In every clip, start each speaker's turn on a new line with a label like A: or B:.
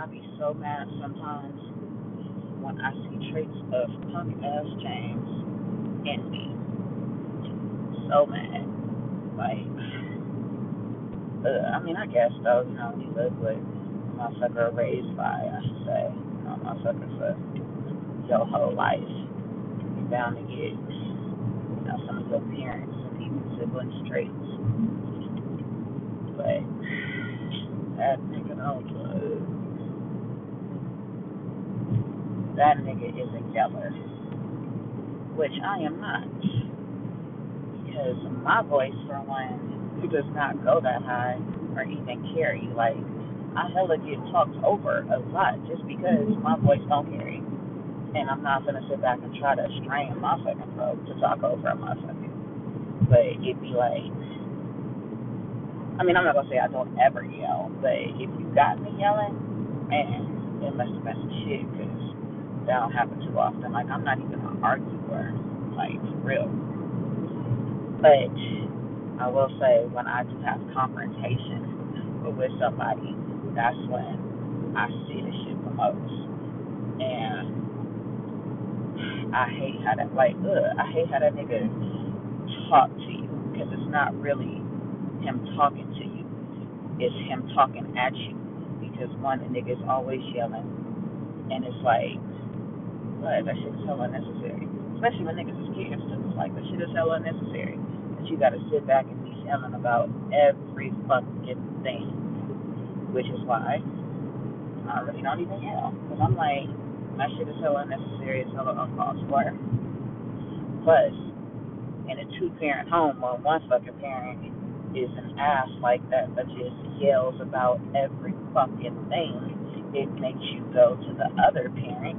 A: I be so mad sometimes when I see traits of punk ass James in me. So mad. Like, uh, I mean, I guess though, you know, you live with motherfucker raised by, I should say, you know, motherfucker for your whole life. You're bound to get, you know, some of your parents and even siblings traits. But that nigga don't look. That nigga is a yeller, which I am not. Because my voice, for one, does not go that high or even carry. Like, I hella get talked over a lot just because mm-hmm. my voice don't carry. And I'm not gonna sit back and try to strain my fucking throat to talk over a motherfucker. But it'd be like, I mean, I'm not gonna say I don't ever yell, but if you got me yelling, man, it must have been some shit because that don't happen too often. Like, I'm not even an arguer, like, for real. But I will say, when I do have confrontation with somebody, that's when I see the shit the most. And I hate how that, like, ugh, I hate how that nigga talk to you because it's not really him talking to you, it's him talking at you. Because one, the nigga's always yelling, and it's like, what, that shit is hella unnecessary. Especially when niggas is kids, too. It's like, that shit is hella unnecessary. That you gotta sit back and be yelling about every fucking thing. Which is why I really don't even yell. Because I'm like, that shit is hella unnecessary, it's hella uncalled for. Plus, in a two parent home where one fucking parent is an ass like that that just yells about every fucking thing, it makes you go to the other parent,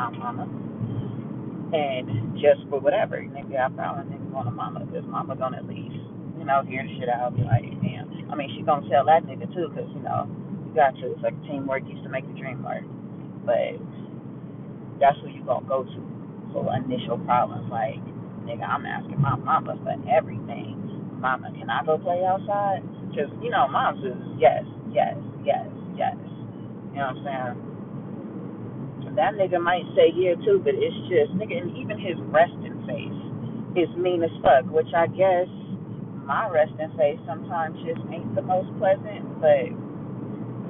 A: my mama, and just for whatever. Nigga, I probably nigga want a mama because mama gonna at least, you know, hear the shit out be like, damn. I mean, she gonna tell that nigga too because, you know, you got to. It's like teamwork used to make the dream work. But that's who you gonna go to for initial problems. Like, nigga, I'm asking my mama for everything. Mama, can I go play outside? Because, you know, moms is yes, yes, yes, yes. You know what I'm saying? That nigga might say yeah too, but it's just, nigga, and even his resting face is mean as fuck, which I guess my resting face sometimes just ain't the most pleasant, but,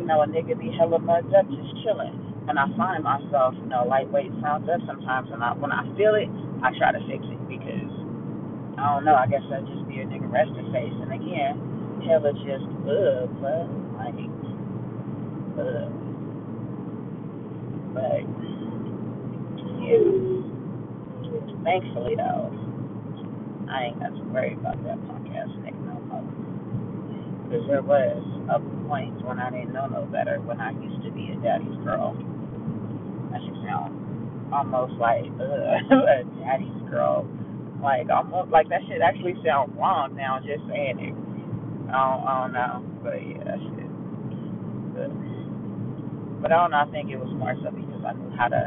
A: you know, a nigga be hella mugged up just chilling. And I find myself, you know, lightweight sounds up sometimes, and I, when I feel it, I try to fix it because I don't know. I guess that just be a nigga resting face. And again, hella just ugh, but like ugh. But yeah, thankfully though, I ain't got to worry about that podcast nigga no more. Because there was a point when I didn't know no better when I used to be a daddy's girl. That should sound almost like a daddy's girl like almost like that shit actually sound wrong now just saying it. I don't, I don't know, but yeah, that shit. But, but I don't know. I think it was more so because I knew how to.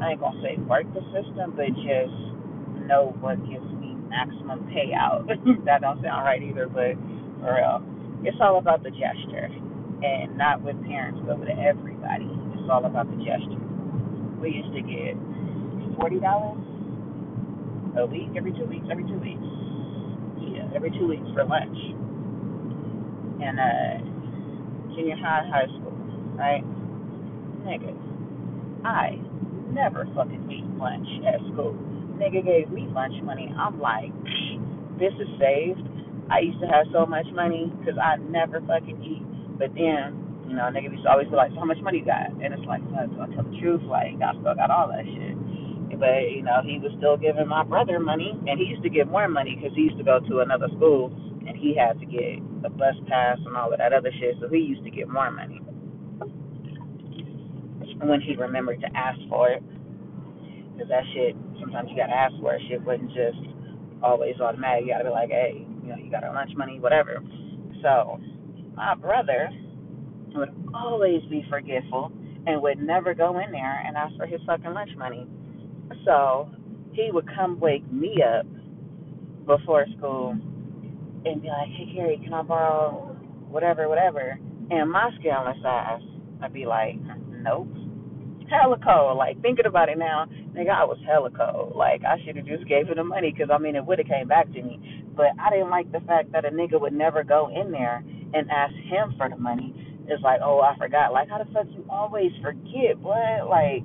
A: I ain't gonna say work the system, but just know what gives me maximum payout. that don't sound right either, but for real, it's all about the gesture, and not with parents, but with everybody. It's all about the gesture. We used to get forty dollars a week, every two weeks, every two weeks. Yeah, every two weeks for lunch. And uh junior high, high school, right? Nigga, I never fucking ate lunch at school. Nigga gave me lunch money. I'm like, this is saved. I used to have so much money because I never fucking eat. But then, you know, nigga used to always be like, so how much money you got? And it's like, no, do I tell the truth? Like, I still got all that shit. But you know, he was still giving my brother money, and he used to get more money because he used to go to another school, and he had to get a bus pass and all of that other shit. So he used to get more money when he remembered to ask for it. Because that shit, sometimes you gotta ask for it. Shit wasn't just always automatic. You gotta be like, hey, you know, you got our lunch money, whatever. So my brother would always be forgetful and would never go in there and ask for his fucking lunch money. So he would come wake me up before school and be like, hey, Carrie, can I borrow whatever, whatever? And my scale ass I'd be like, nope. Hella cold. Like thinking about it now, nigga, I was hella cold. Like I should have just gave him the money because I mean it would have came back to me. But I didn't like the fact that a nigga would never go in there and ask him for the money. It's like, oh, I forgot. Like how the fuck you always forget, what? Like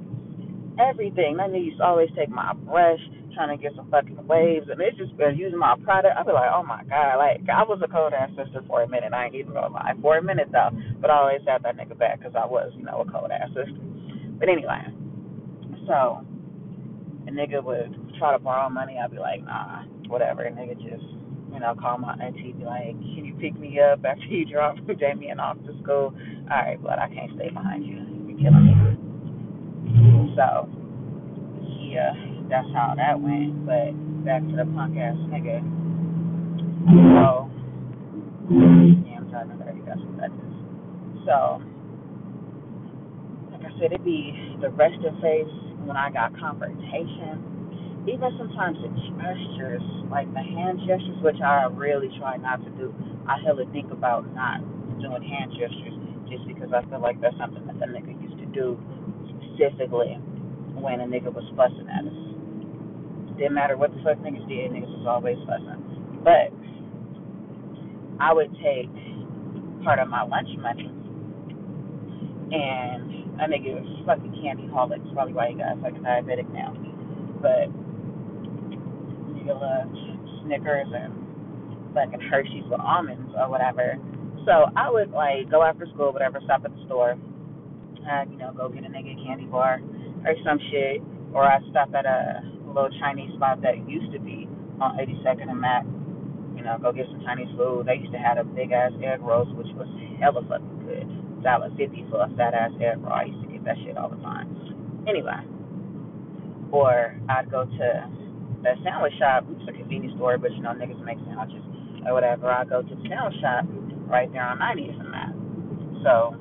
A: everything. That nigga used to always take my brush, trying to get some fucking waves, and it's just been using my product. I'd be like, oh my god, like I was a cold ass sister for a minute. I ain't even gonna lie, for a minute though. But I always had that nigga back because I was, you know, a cold ass sister. But anyway, so a nigga would try to borrow money. I'd be like, nah, whatever. A nigga just, you know, call my auntie, be like, can you pick me up after you drop Damien off to school? All right, but I can't stay behind you. You're killing me. So yeah, that's how that went. But back to the punk ass nigga. So yeah, I'm driving dirty. That's what that is. So like I said, it'd be the resting face when I got confrontation. Even sometimes the gestures, like the hand gestures, which I really try not to do. I hella think about not doing hand gestures just because I feel like that's something that the nigga used to do specifically when a nigga was fussing at us. Didn't matter what the fuck niggas did, niggas was always fussing. But I would take part of my lunch money and a nigga was fucking candy holic. Probably why he got fucking diabetic now. But nigga loved Snickers and fucking Hershey's with almonds or whatever. So I would like go after school, whatever, stop at the store, and you know, go get a nigga candy bar or some shit, or I stop at a little Chinese spot that used to be on 82nd and Mac. You know, go get some Chinese food. They used to have a big ass egg rolls, which was hella fucking good. Dollar fifty for a fat ass egg roll. I used to get that shit all the time. Anyway, or I'd go to the sandwich shop. It's a convenience store, but you know niggas make sandwiches or whatever. I'd go to the sandwich shop right there on 90th and that. So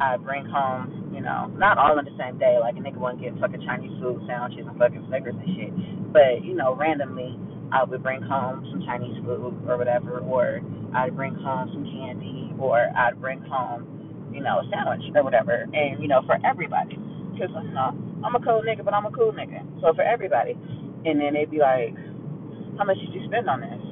A: I bring home you know, not all in the same day. Like a nigga wouldn't get fucking Chinese food sandwiches and fucking Snickers and shit. But you know, randomly, I would bring home some Chinese food or whatever, or I'd bring home some candy, or I'd bring home, you know, a sandwich or whatever. And you know, for everybody, because you know, I'm a cool nigga, but I'm a cool nigga. So for everybody, and then they'd be like, "How much did you spend on this?"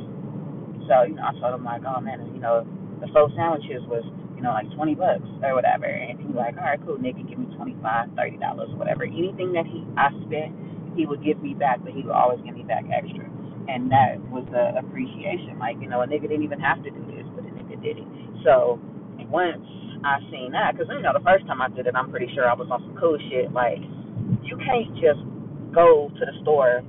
A: So you know, I told them like, "Oh man, you know, the four sandwiches was." You know, like 20 bucks or whatever. And he was like, all right, cool, nigga, give me 25 $30, whatever. Anything that he I spent, he would give me back, but he would always give me back extra. And that was the appreciation. Like, you know, a nigga didn't even have to do this, but a nigga did it. So once I seen that, because, you know, the first time I did it, I'm pretty sure I was on some cool shit. Like, you can't just go to the store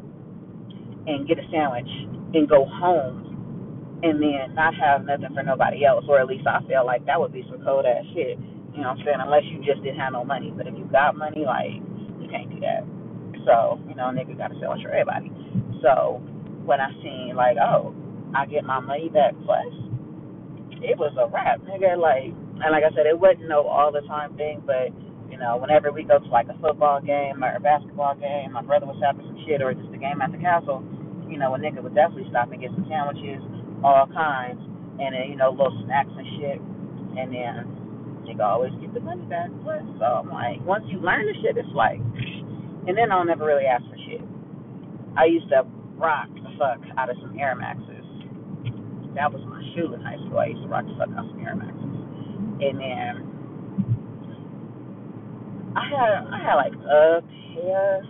A: and get a sandwich and go home and then not have nothing for nobody else, or at least I feel like that would be some cold ass shit. You know what I'm saying? Unless you just didn't have no money. But if you got money, like, you can't do that. So, you know, nigga gotta sell it for everybody. So, when I seen, like, oh, I get my money back plus, it was a wrap, nigga. Like, and like I said, it wasn't no all the time thing, but, you know, whenever we go to like a football game or a basketball game, my brother was having some shit, or just a game at the castle, you know, a nigga would definitely stop and get some sandwiches all kinds, and then you know little snacks and shit, and then can always get the money back. But so I'm like, once you learn the shit, it's like, and then I'll never really ask for shit. I used to rock the fuck out of some Air Maxes. That was my shoe in high school. I used to rock the fuck out of some Air Maxes, and then I had I had like a pair.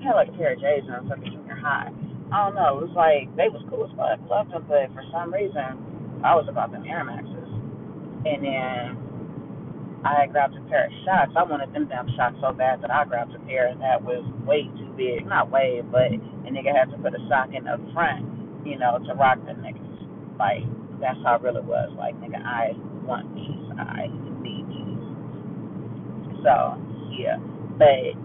A: I had like a pair of J's when I was fucking junior high I don't know. It was like they was cool as fuck, loved them, but for some reason I was about them Air Maxes. And then I grabbed a pair of Shox. I wanted them damn Shox so bad that I grabbed a pair that was way too big. Not way, but a nigga had to put a sock in the front, you know, to rock the niggas. Like that's how it really was. Like nigga, I want these. I need these. So yeah, but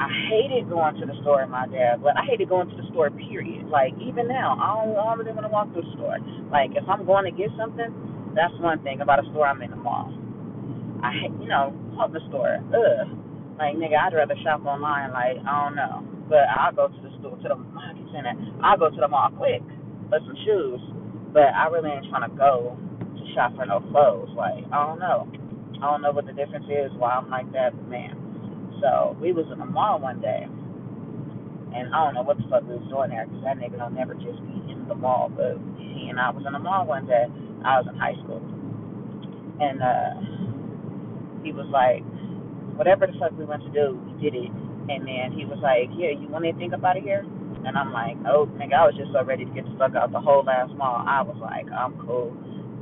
A: I hated going to the store with my dad, but I hated going to the store, period. Like, even now, I don't, I don't really want to walk through the store. Like, if I'm going to get something, that's one thing about a store I'm in the mall. I hate, you know, fuck the store. Ugh. Like, nigga, I'd rather shop online. Like, I don't know. But I'll go to the store, to the market center. I'll go to the mall quick for some shoes. But I really ain't trying to go to shop for no clothes. Like, I don't know. I don't know what the difference is, why I'm like that, but man. So we was in the mall one day, and I don't know what the fuck we was doing there, because that nigga don't never just be in the mall, but he and I was in the mall one day. I was in high school, and uh, he was like, whatever the fuck we went to do, we did it. And then he was like, yeah, you want anything up out of here? And I'm like, oh, nigga, I was just so ready to get the fuck out the whole last mall. I was like, I'm cool.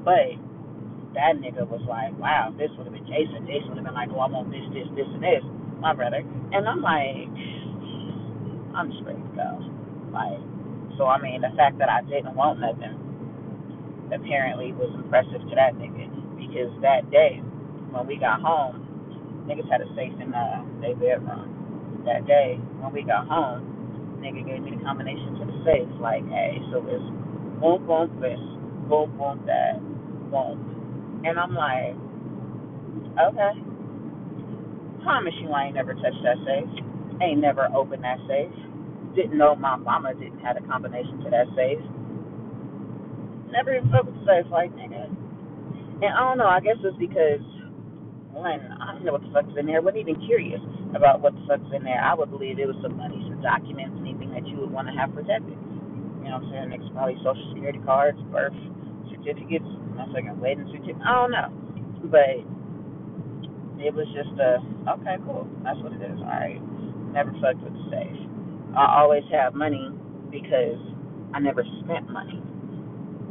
A: But that nigga was like, wow, this would have been Jason. Jason would have been like, oh, I want this, this, this, and this, my brother. And I'm like, I'm just ready to go. Like, so I mean, the fact that I didn't want nothing apparently was impressive to that nigga because that day when we got home, niggas had a safe in uh, their bedroom. That day when we got home, nigga gave me the combination to the safe. Like, hey, so it's boom, boom, this, boom, boom, that, boom. And I'm like, okay. Promise you I ain't never touched that safe. Ain't never opened that safe. Didn't know my mama didn't have a combination to that safe. Never even opened the safe like nigga. And I don't know, I guess it's because one, I don't know what the fuck's in there. Wasn't even curious about what the fuck's in there. I would believe it was some money, some documents, anything that you would want to have protected. You know what I'm saying? It's probably social security cards, birth certificates, second wedding certificate. I don't know. But it was just a, okay, cool. That's what it is. All right. Never fucked with the safe. I always have money because I never spent money.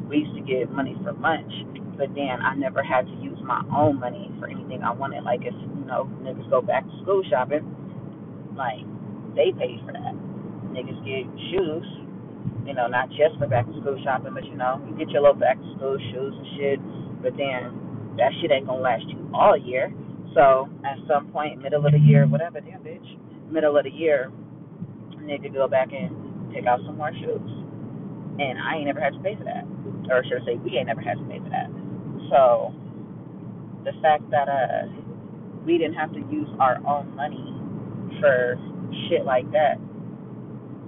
A: We used to get money for lunch, but then I never had to use my own money for anything I wanted. Like if you know niggas go back to school shopping, like they pay for that. Niggas get shoes, you know, not just for back to school shopping, but you know, you get your little back to school shoes and shit. But then that shit ain't gonna last you all year. So at some point, middle of the year, whatever, damn bitch, middle of the year, nigga go back and pick out some more shoes. And I ain't never had to pay for that. Or should I say, we ain't never had to pay for that. So the fact that uh we didn't have to use our own money for shit like that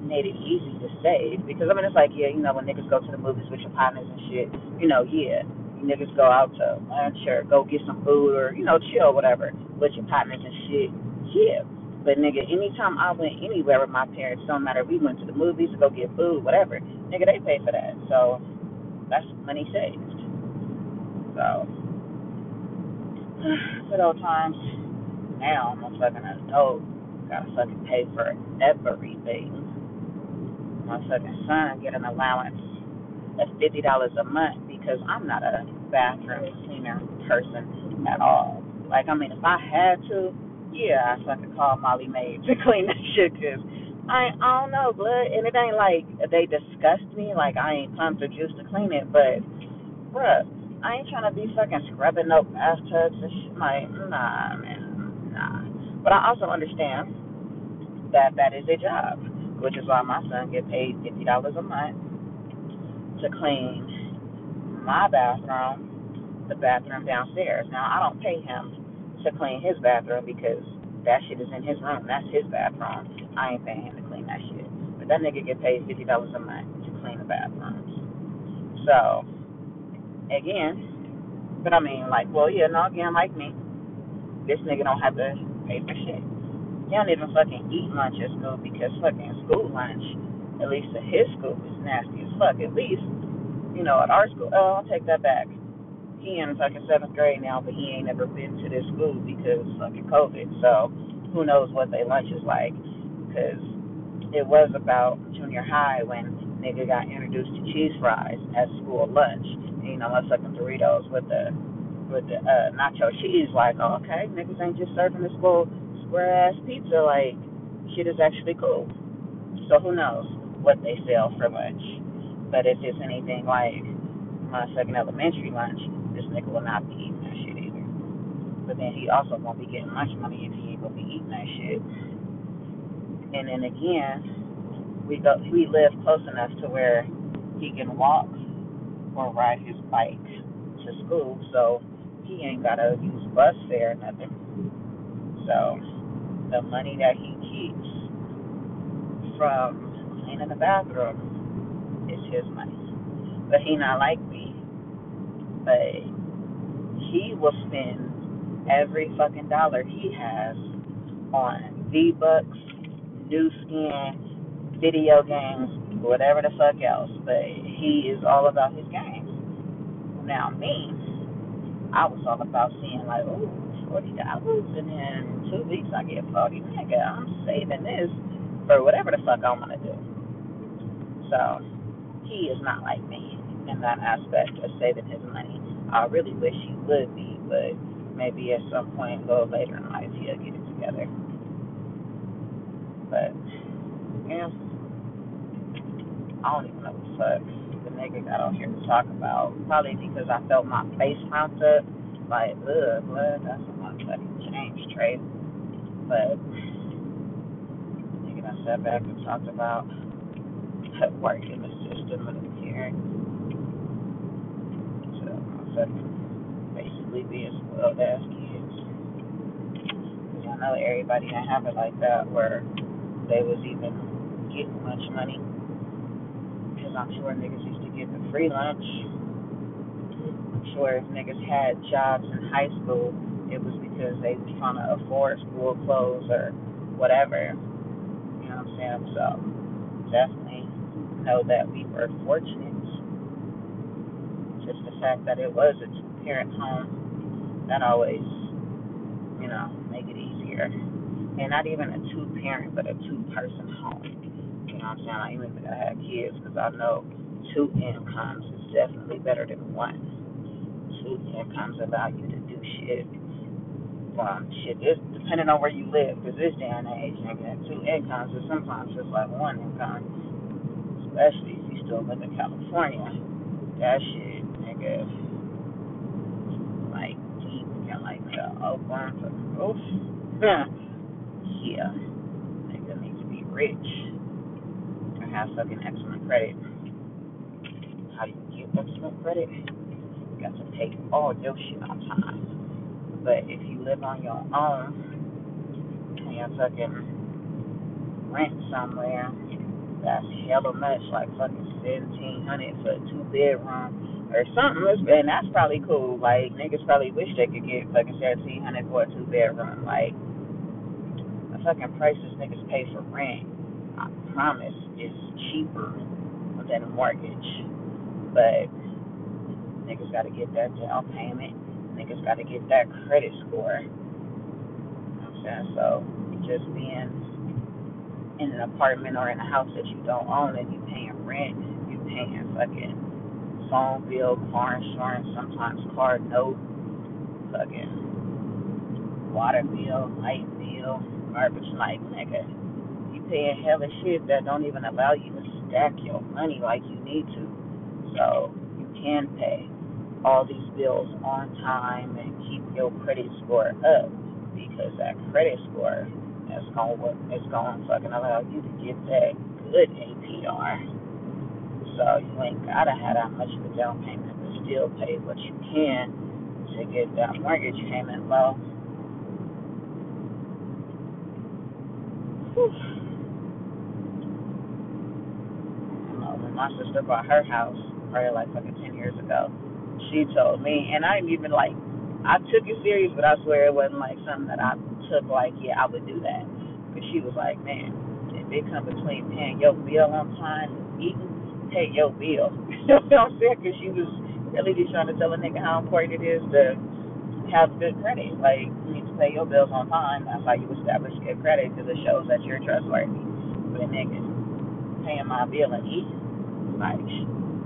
A: made it easy to save. Because I mean it's like, yeah, you know, when niggas go to the movies with your partners and shit, you know, yeah. You niggas go out to lunch or go get some food or, you know, chill whatever with your partners and shit. Yeah. But nigga, anytime I went anywhere with my parents, don't matter we went to the movies to go get food, whatever, nigga, they pay for that. So that's money saved. So, good old times. Now I'm a fucking adult. Gotta fucking pay for everything. My fucking son get an allowance of fifty dollars a month because I'm not a bathroom cleaner person at all. Like, I mean, if I had to, yeah, I fucking call Molly Maid to clean that shit because I I don't know, blood, and it ain't like they disgust me. Like I ain't pumped or juice to clean it, but bruh, I ain't trying to be fucking scrubbing no bathtubs and shit. Like, nah, man, nah. But I also understand that that is a job, which is why my son get paid fifty dollars a month to clean my bathroom, the bathroom downstairs. Now I don't pay him to clean his bathroom because that shit is in his room. That's his bathroom. I ain't paying him to clean that shit. But that nigga get paid fifty dollars a month to clean the bathrooms. So again. But I mean, like, well, yeah, no, again, like me, this nigga don't have to pay for shit. He don't even fucking eat lunch at school because fucking school lunch, at least at his school, is nasty as fuck. At least, you know, at our school, oh, I'll take that back. He in fucking seventh grade now, but he ain't never been to this school because fucking COVID. So who knows what their lunch is like? Because it was about junior high when nigga got introduced to cheese fries at school lunch you know, motherfucking Doritos with the with the uh, nacho cheese. Like, oh, okay, niggas ain't just serving this little ass pizza. Like, shit is actually cool. So who knows what they sell for lunch? But if it's anything like my second elementary lunch, this nigga will not be eating that shit either. But then he also won't be getting lunch money if he ain't gonna be eating that shit. And then again, we go we live close enough to where he can walk or ride his bike to school, so he ain't gotta use bus fare or nothing. So the money that he keeps from cleaning the bathroom is his money. But he not like me. But he will spend every fucking dollar he has on V Bucks, Nu Skin, video games, whatever the fuck else. But he is all about his games. Now me, I was all about seeing like, ooh, forty dollars, and in two weeks I get forty. Nigga, I'm saving this for whatever the fuck I want to do. So he is not like me in that aspect of saving his money. I really wish he would be, but maybe at some point, a little later in life, he'll get it together. But yeah, I don't even know what the fuck the nigga got on here to talk about. Probably because I felt my face mount up. Like, ugh, blood, that's a motherfucking James trait. But nigga, I sat back and talked about work in the system the parent. So I fucking basically being spoiled ass kids. Because I know everybody that have it like that where they was even getting much money. Because I'm sure niggas used to get the free lunch. I'm sure if niggas had jobs in high school, it was because they was trying to afford school clothes or whatever. You know what I'm saying? So definitely know that we were fortunate. Just the fact that it was a two parent home, that always, you know, make it easier. And not even a two parent, but a two person home. You know what I'm saying? I even think I had kids because I know two incomes is definitely better than one. Two incomes allow you to do shit. Um, shit, this depending on where you live, because this day and age, nigga, two incomes is sometimes just like one income. Especially if you still live in California. That shit, nigga, like deep and like the Oakland to roof. yeah, nigga needs to be rich and have fucking excellent credit. How do you get excellent credit? You got to pay all your shit on time. But if you live on your own and you're fucking rent somewhere, that's hella much, like fucking seventeen hundred for a two bedroom or something. And that's probably cool. Like niggas probably wish they could get fucking seventeen hundred for a two bedroom. Like the fucking prices niggas pay for rent, I promise, is cheaper than a mortgage. But niggas got to get that down payment niggas got to get that credit score. You know what I'm saying? So just being in an apartment or in a house that you don't own and you paying rent, you paying fucking phone bill, car insurance, sometimes car note, fucking water bill, light bill, garbage night, nigga. You paying hella shit that don't even allow you to stack your money like you need to. So you can pay all these bills on time and keep your credit score up because that credit score is going to is to fucking allow you to get that good APR. So you ain't gotta have that much of a down payment, but still pay what you can to get that mortgage payment low. Whew. You know, when my sister bought her house, probably like fucking ten years ago, she told me, and I didn't even like. I took it serious, but I swear it wasn't like something that I took like, yeah, I would do that. Because she was like, man, if it come between paying your bill on time and eating, pay your bill. you know what I'm saying? Because she was really just trying to tell a nigga how important it is to have good credit. Like, you need to pay your bills on time. That's how you establish good credit because it shows that you're trustworthy. But niggas paying my bill and eating, like,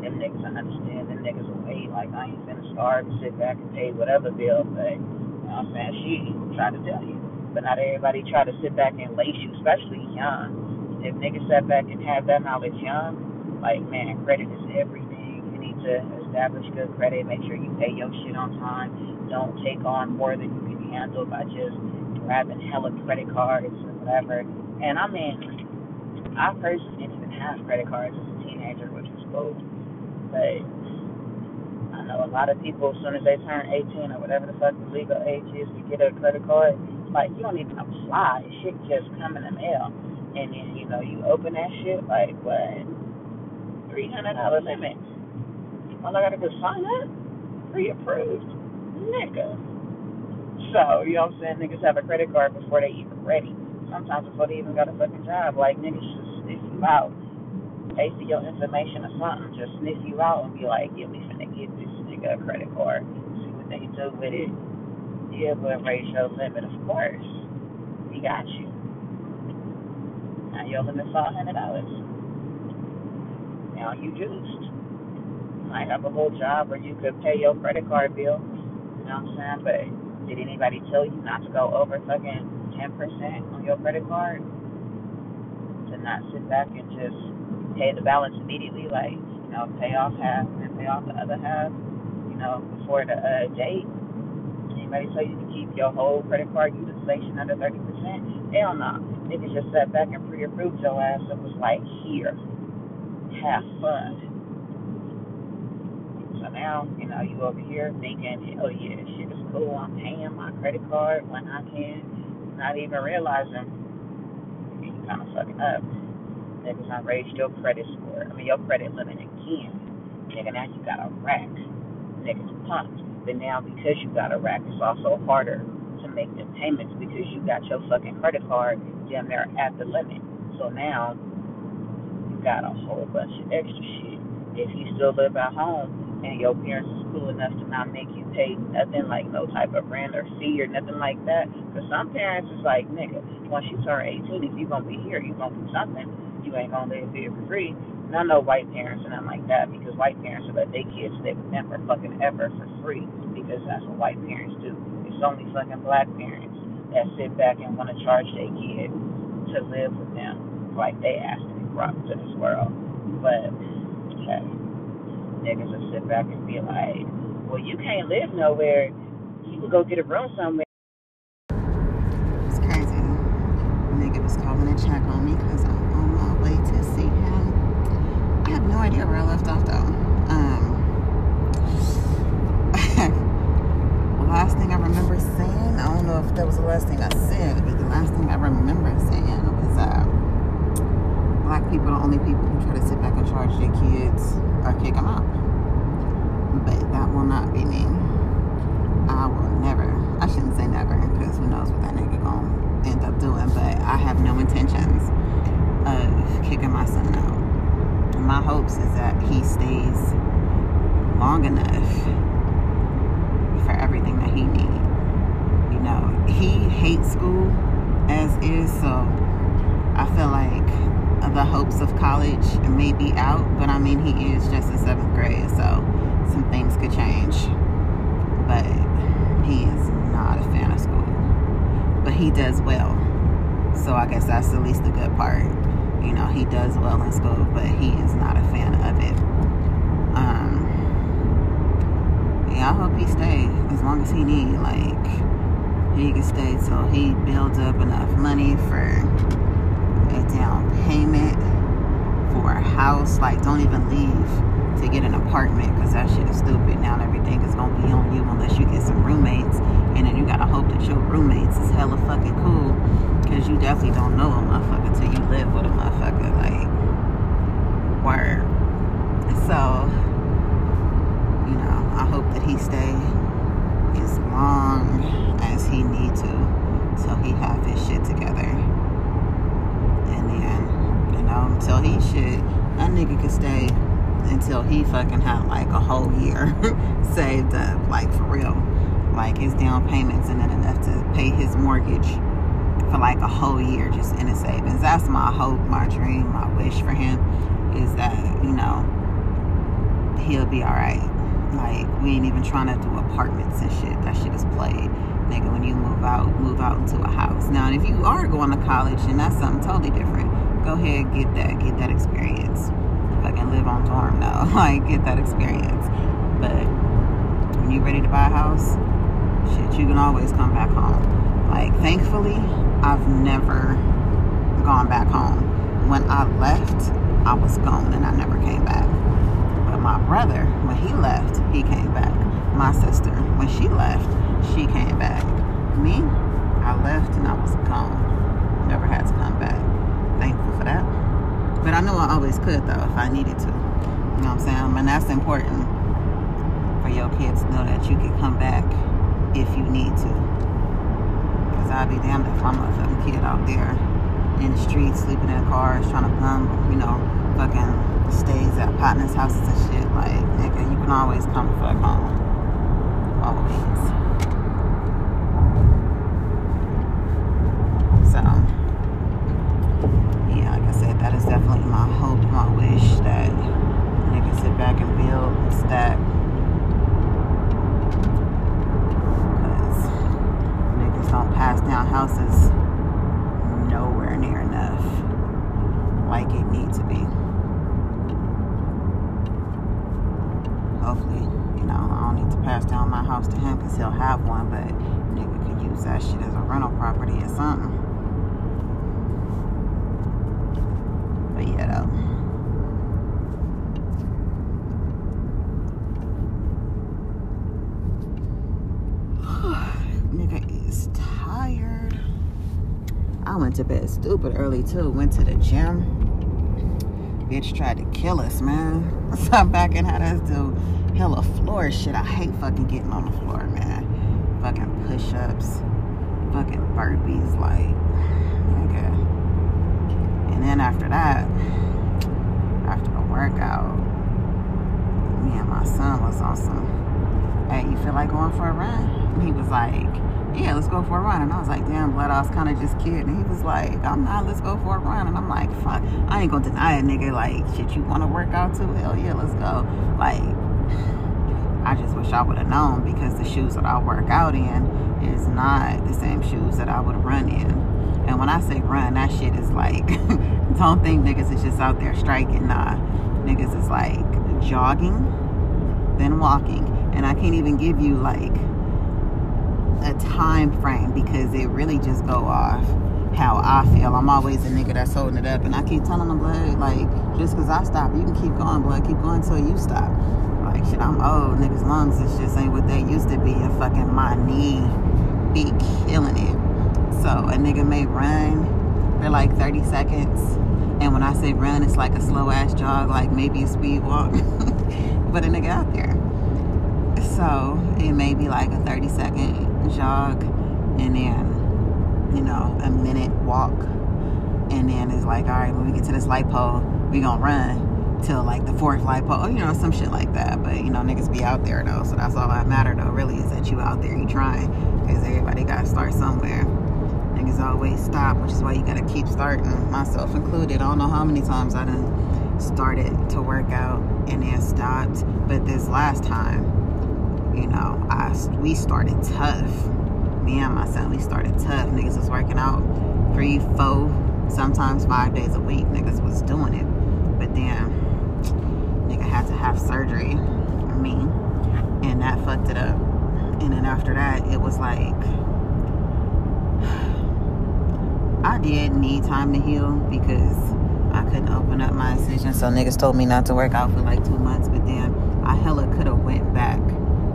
A: them niggas I understand. Them niggas will wait. Like, I ain't finna starve and sit back and pay whatever bill. But, you know what I'm saying? She tried to tell you. But not everybody try to sit back and lace you, especially young. If niggas sat back and have that knowledge young, like, man, credit is everything. You need to establish good credit. Make sure you pay your shit on time. Don't take on more than you can handle by just grabbing hella credit cards or whatever. And I mean, I personally didn't even have credit cards as a teenager, which was cool. But I know a lot of people, as soon as they turn 18 or whatever the fuck the legal age is to get a credit card, like you don't even apply. Shit just come in the mail, and then you know you open that shit like what three hundred dollar limit. All I gotta do is sign up, pre-approved, nigga. So, you know what I'm saying? Niggas have a credit card before they even ready. Sometimes before they even got a fucking job. Like, niggas just sniff you Pay for your information or something. Just sniff you out and be like, yeah, we finna give this nigga a credit card. See what they do with it. Yeah, but raise your limit, of course. We got you. Now your limit's $500. Now you juiced. You might have a whole job where you could pay your credit card bill. You know what I'm saying? But did anybody tell you not to go over fucking 10% on your credit card? To not sit back and just pay the balance immediately, like, you know, pay off half and pay off the other half, you know, before the uh, date? Anybody tell you to keep your whole credit card utilization under 30%? Hell no. Niggas just sat back and pre approved your ass and was like, here, have fun So now, you know, you over here thinking, oh yeah, shit is cool. I'm paying my credit card when I can, not even realizing you kind of fucking up. Niggas not raised your credit score. I mean, your credit limit again. Nigga, now you got a rack. Niggas pumped. But now because you got a rack, it's also harder to make the payments because you got your fucking credit card damn near at the limit. So now you got a whole bunch of extra shit. If you still live at home, and your parents is cool enough to not make you pay nothing like no type of rent or fee or nothing like that. Because some parents is like, nigga, once you turn 18, if you gonna be here, you gonna do something. You ain't gonna live here for free. And I know white parents and nothing like that because white parents will let their kids live with them for fucking ever for free because that's what white parents do. It's only fucking black parents that sit back and want to charge their kid to live with them like they asked to be brought to this world. But okay niggas will sit back and be like, well, you can't live nowhere. You can go get a room somewhere.
B: It's crazy. Nigga was calling to check on me because I'm on my way to see him. I have no idea where I left off though. Um, last thing I remember saying, I don't know if that was the last thing I said, but the last thing I remember saying was black people are the only people who try to sit back and charge their kids or kick them out. But that will not be me. I will never, I shouldn't say never, because who knows what that nigga gonna end up doing, but I have no intentions of kicking my son out. My hopes is that he stays long enough for everything that he needs. You know, he hates school as is, so I feel like the hopes of college may be out, but I mean, he is just in seventh grade, so some things could change. But he is not a fan of school. But he does well. So I guess that's at least the good part. You know, he does well in school, but he is not a fan of it. Um, yeah, I hope he stays as long as he need. Like, he can stay till he builds up enough money for a down payment for a house. Like, don't even leave to get an apartment because that shit is stupid. Now everything is gonna be on you unless you get some roommates, and then you gotta hope that your roommates is hella fucking cool because you definitely don't know a motherfucker till you live with a motherfucker. Like, word. So, you know, I hope that he stay as long as he need to till he have his shit together And then, you know, until he should, that nigga could stay until he fucking had like a whole year saved up, like for real. Like his down payments and then enough to pay his mortgage for like a whole year just in a savings. That's my hope, my dream, my wish for him is that, you know, he'll be alright. Like, we ain't even trying to do apartments and shit. That shit is played. Nigga, when you move out, move out into a house. Now, if you are going to college, and that's something totally different go ahead get that get that experience can live on dorm now like get that experience but when you're ready to buy a house shit you can always come back home like thankfully i've never gone back home when i left i was gone and i never came back but my brother when he left he came back my sister when she left she came back me i left and i was gone never had to come back thankful for that. But I know I always could though if I needed to. You know what I'm saying? And that's important for your kids to know that you can come back if you need to. Because I'd be damned if I'm a fucking kid out there in the streets, sleeping in cars, trying to bum, you know, fucking stays at partners' houses and shit. Like, nigga, you can always come fuck home. Always. So, yeah, like I said, that is definitely my hope, my wish that niggas sit back and build and stack. Because niggas don't pass down houses nowhere near enough like it need to be. Hopefully, you know, I don't need to pass down my house to him because he'll have one, but nigga could use that shit as a rental property or something. But yeah, though. nigga is tired. I went to bed stupid early too. Went to the gym. Bitch tried to kill us, man. So I'm back and had us do hella floor shit. I hate fucking getting on the floor, man. Fucking push-ups, fucking burpees, like, nigga. And then after that, after the workout, me and my son was on some, hey, you feel like going for a run? And he was like, yeah, let's go for a run. And I was like, damn, blood, I was kind of just kidding. And he was like, I'm not, let's go for a run. And I'm like, fuck, I ain't gonna deny it, nigga. Like, shit, you wanna work out too? Hell yeah, let's go. Like, I just wish I would have known because the shoes that I work out in is not the same shoes that I would run in. And when I say run, that shit is like, don't think niggas is just out there striking. Nah, niggas is like jogging, then walking. And I can't even give you like a time frame because it really just go off how I feel. I'm always a nigga that's holding it up, and I keep telling them, blood, like just because I stop, you can keep going, blood, keep going until you stop. Like shit, I'm old, niggas' lungs is just ain't what they used to be, and fucking my knee be killing it. So a nigga may run for like 30 seconds, and when I say run, it's like a slow ass jog, like maybe a speed walk, but a nigga out there. So it may be like a 30 second jog and then, you know, a minute walk. And then it's like, all right, when we get to this light pole, we gonna run till like the fourth light pole, you know, some shit like that. But, you know, niggas be out there though. So that's all that matter though, really, is that you out there, you trying. Because everybody gotta start somewhere. Niggas always stop, which is why you gotta keep starting, myself included. I don't know how many times I done started to work out and then stopped. But this last time, you know, I we started tough. Me and my son, we started tough. Niggas was working out three, four, sometimes five days a week. Niggas was doing it. But then, nigga had to have surgery, me, and that fucked it up. And then after that, it was like, I did need time to heal because I couldn't open up my incision. So niggas told me not to work out for like two months. But then I hella could have went back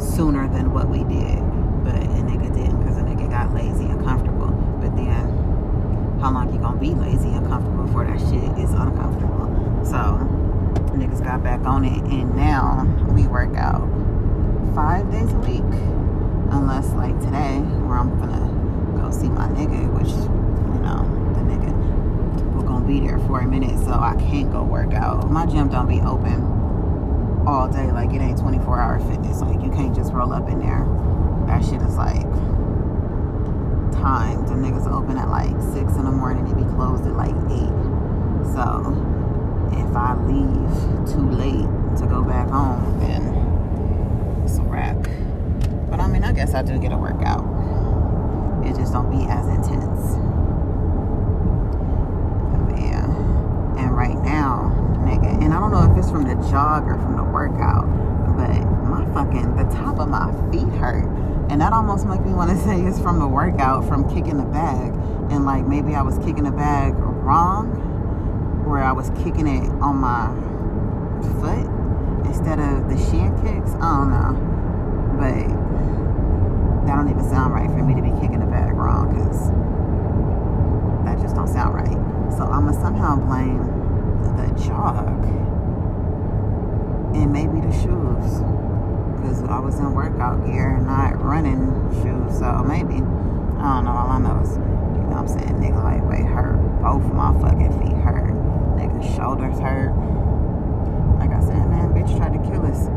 B: sooner than what we did. But a nigga didn't because a nigga got lazy and comfortable. But then how long you gonna be lazy and comfortable before that shit is uncomfortable? So niggas got back on it and now we work out five days a week. Unless like today where I'm gonna go see my nigga, which you know, the nigga we're gonna be there for a minute so I can't go work out. My gym don't be open all day. Like it ain't 24 hour fitness. Like you can't just roll up in there. That shit is like timed. The niggas open at like six in the morning. They be closed at like eight. So if I leave too late to go back home, then it's a wrap. But I mean, I guess I do get a workout. It just don't be as intense. But yeah. And right now, nigga, and I don't know if it's from the jog or from the workout, but my fucking the top of my feet hurt. And that almost makes me want to say it's from the workout, from kicking the bag. And like maybe I was kicking the bag wrong, where I was kicking it on my foot instead of the shin kicks. I don't know. But that don't even sound right for me to be kicking the bag wrong because that just don't sound right. So I'm gonna somehow blame the jog and maybe the shoes because I was in workout gear, not running shoes. So maybe I don't know. All I know is, you know what I'm saying, nigga lightweight hurt. Both my fucking feet hurt. Nigga shoulders hurt. Like I said, man, bitch tried to kill us.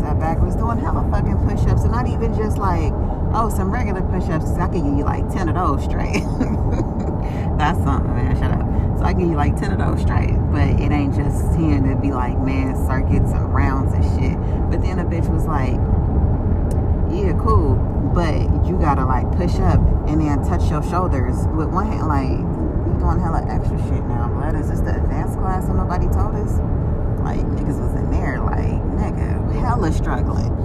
B: Sat back was doing hella fucking push-ups, and not even just like, oh, some regular push-ups. I could give you like ten of those straight. That's something, man. Shut up. So I can give you like 10 of those straight. But it ain't just 10 to be like, man, circuits and rounds and shit. But then the bitch was like, yeah, cool. But you gotta like push up and then touch your shoulders with one hand. Like, you doing hella extra shit now. Blood, is this the advanced class and nobody told us? Like, niggas was in there, like, nigga, hella struggling.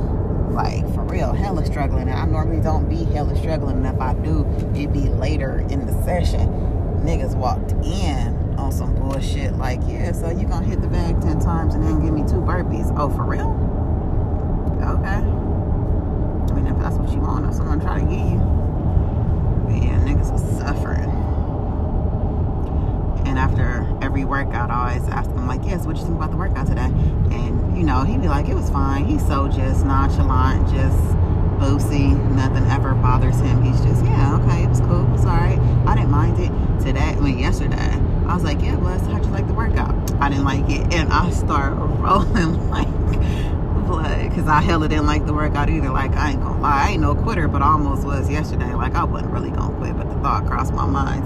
B: Like, for real, hella struggling. And I normally don't be hella struggling. And if I do, it'd be later in the session niggas walked in on some bullshit like, yeah, so you gonna hit the bag 10 times and then give me two burpees. Oh, for real? Okay. I mean, if that's what you want, try to get you. But yeah, niggas was suffering. And after every workout, I always ask him, like, yes, what you think about the workout today? And, you know, he'd be like, it was fine. He's so just nonchalant, just boosy. Nothing ever bothers him. He's just, yeah, okay, it was cool. It's all right. I didn't mind it today, I mean yesterday, I was like, yeah, bless, how'd you like the workout? I didn't like it. And I start rolling like blood because I hella didn't like the workout either. Like, I ain't gonna lie, I ain't no quitter, but I almost was yesterday. Like, I wasn't really gonna quit, but the thought crossed my mind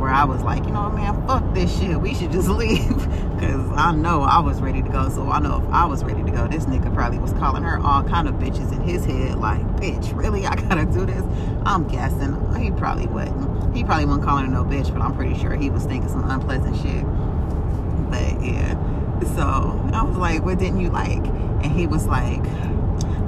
B: where I was like, you know what, man, fuck this shit. We should just leave. Because I know I was ready to go. So I know if I was ready to go, this nigga probably was calling her all kind of bitches in his head. Like, bitch, really? I gotta do this? I'm guessing. He probably wouldn't. He probably wasn't calling her no bitch, but I'm pretty sure he was thinking some unpleasant shit. But yeah. So I was like, what didn't you like? And he was like,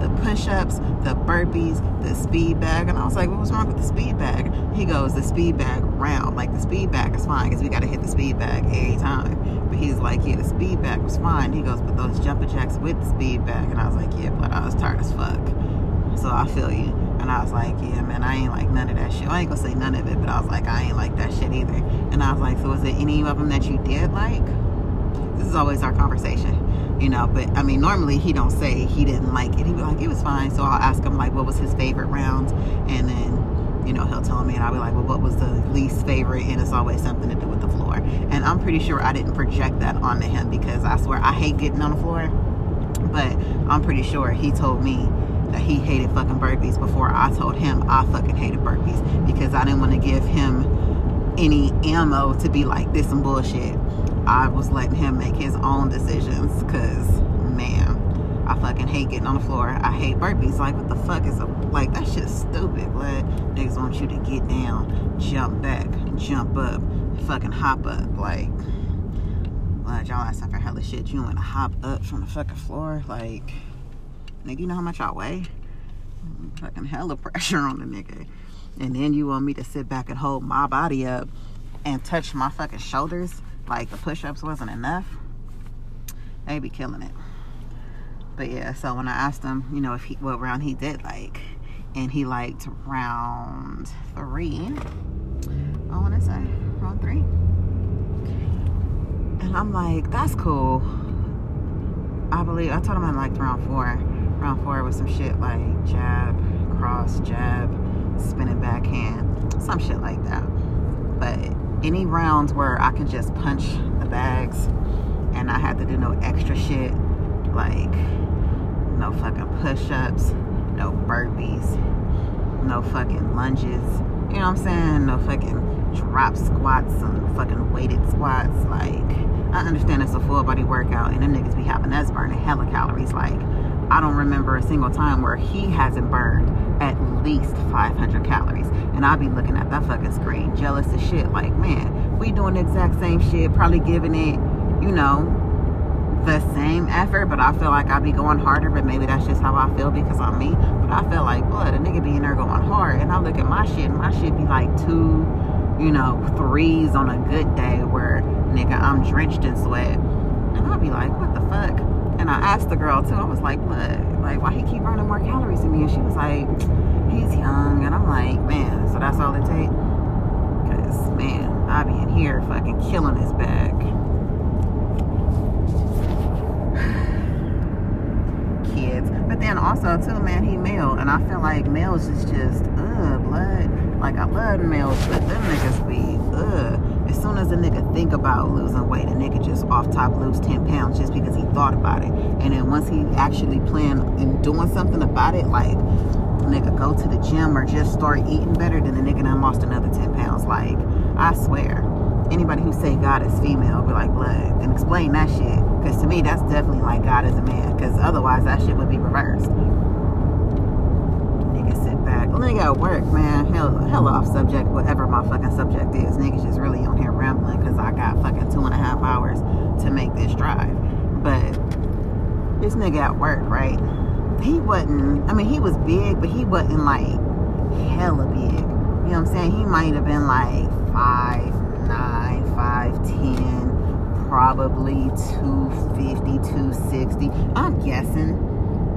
B: the push-ups, the burpees, the speed bag. And I was like, what was wrong with the speed bag? He goes, the speed bag round. Like the speed bag is fine because we got to hit the speed bag every time. But he's like, yeah, the speed bag was fine. He goes, but those jumper jacks with the speed bag. And I was like, yeah, but I was tired as fuck. So I feel you. And I was like, yeah, man, I ain't like none of that shit. I ain't gonna say none of it, but I was like, I ain't like that shit either. And I was like, so was there any of them that you did like? This is always our conversation you know but i mean normally he don't say he didn't like it he'd be like it was fine so i'll ask him like what was his favorite round and then you know he'll tell me and i'll be like well what was the least favorite and it's always something to do with the floor and i'm pretty sure i didn't project that onto him because i swear i hate getting on the floor but i'm pretty sure he told me that he hated fucking burpees before i told him i fucking hated burpees because i didn't want to give him any ammo to be like this some bullshit I was letting him make his own decisions because, man, I fucking hate getting on the floor. I hate burpees. Like, what the fuck is a, like, that shit's stupid, but niggas want you to get down, jump back, jump up, fucking hop up. Like, like y'all ask for hella shit. You want to hop up from the fucking floor? Like, nigga, you know how much I weigh? Fucking hella pressure on the nigga. And then you want me to sit back and hold my body up and touch my fucking shoulders? like the push-ups wasn't enough they be killing it but yeah so when i asked him you know if he what round he did like and he liked round three i want to say round three. And i'm like that's cool. I believe i told him i liked round four. Round four was some shit like jab cross jab spinning backhand some shit like that. But any rounds where I can just punch the bags and I have to do no extra shit like no fucking push-ups, no burpees, no fucking lunges, you know what I'm saying? No fucking drop squats and fucking weighted squats. Like, I understand it's a full body workout and the niggas be having us burning hella calories. Like, I don't remember a single time where he hasn't burned at least 500 calories. And I'll be looking at that fucking screen, jealous as shit. Like, man, we doing the exact same shit, probably giving it, you know, the same effort, but I feel like I be going harder, but maybe that's just how I feel because I'm me. But I feel like, blood, a nigga be in there going hard. And I look at my shit, and my shit be like two, you know, threes on a good day where, nigga, I'm drenched in sweat. And I'll be like, what the fuck? And I asked the girl too, I was like, look, Like, why he keep burning more calories than me? And she was like, he's young. And I'm like, man, so that's all it takes? Because, man, I be in here fucking killing his back. Kids. But then also, too, man, he male. And I feel like males is just, ugh, blood Like I love males, but them niggas be ugh. As soon as a nigga think about losing weight, a nigga just off top lose 10 pounds just because he thought about it. And then once he actually plan in doing something about it, like nigga go to the gym or just start eating better, then the nigga done lost another 10 pounds. Like, I swear. Anybody who say God is female be like, blood, then explain that shit. Because to me, that's definitely like God is a man. Because otherwise, that shit would be reversed. Nigga sit back. Nigga at work, man. Hell, hell off subject, whatever my fucking subject is. Niggas just really on here rambling because I got fucking two and a half hours to make this drive. But this nigga at work, right? he wasn't, I mean, he was big, but he wasn't like hella big. You know what I'm saying? He might have been like five nine, five ten, probably 250, 260. I'm guessing.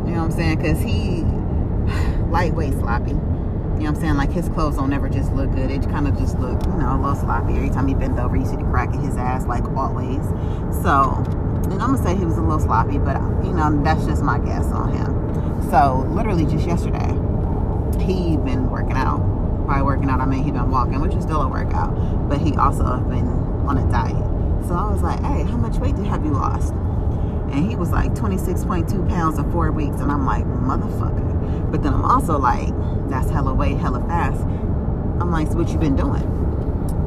B: You know what I'm saying? Because he lightweight sloppy. You know what I'm saying? Like his clothes don't ever just look good. It kind of just look, you know, a little sloppy. Every time he bent over, you see the crack in his ass, like always. So, and I'm gonna say he was a little sloppy, but you know, that's just my guess on him. So literally just yesterday, he been working out. By working out, I mean he been walking, which is still a workout. But he also been on a diet. So I was like, hey, how much weight have you lost? And he was like 26.2 pounds in four weeks. And I'm like, motherfucker. But then I'm also like, that's hella weight, hella fast. I'm like, so what you been doing?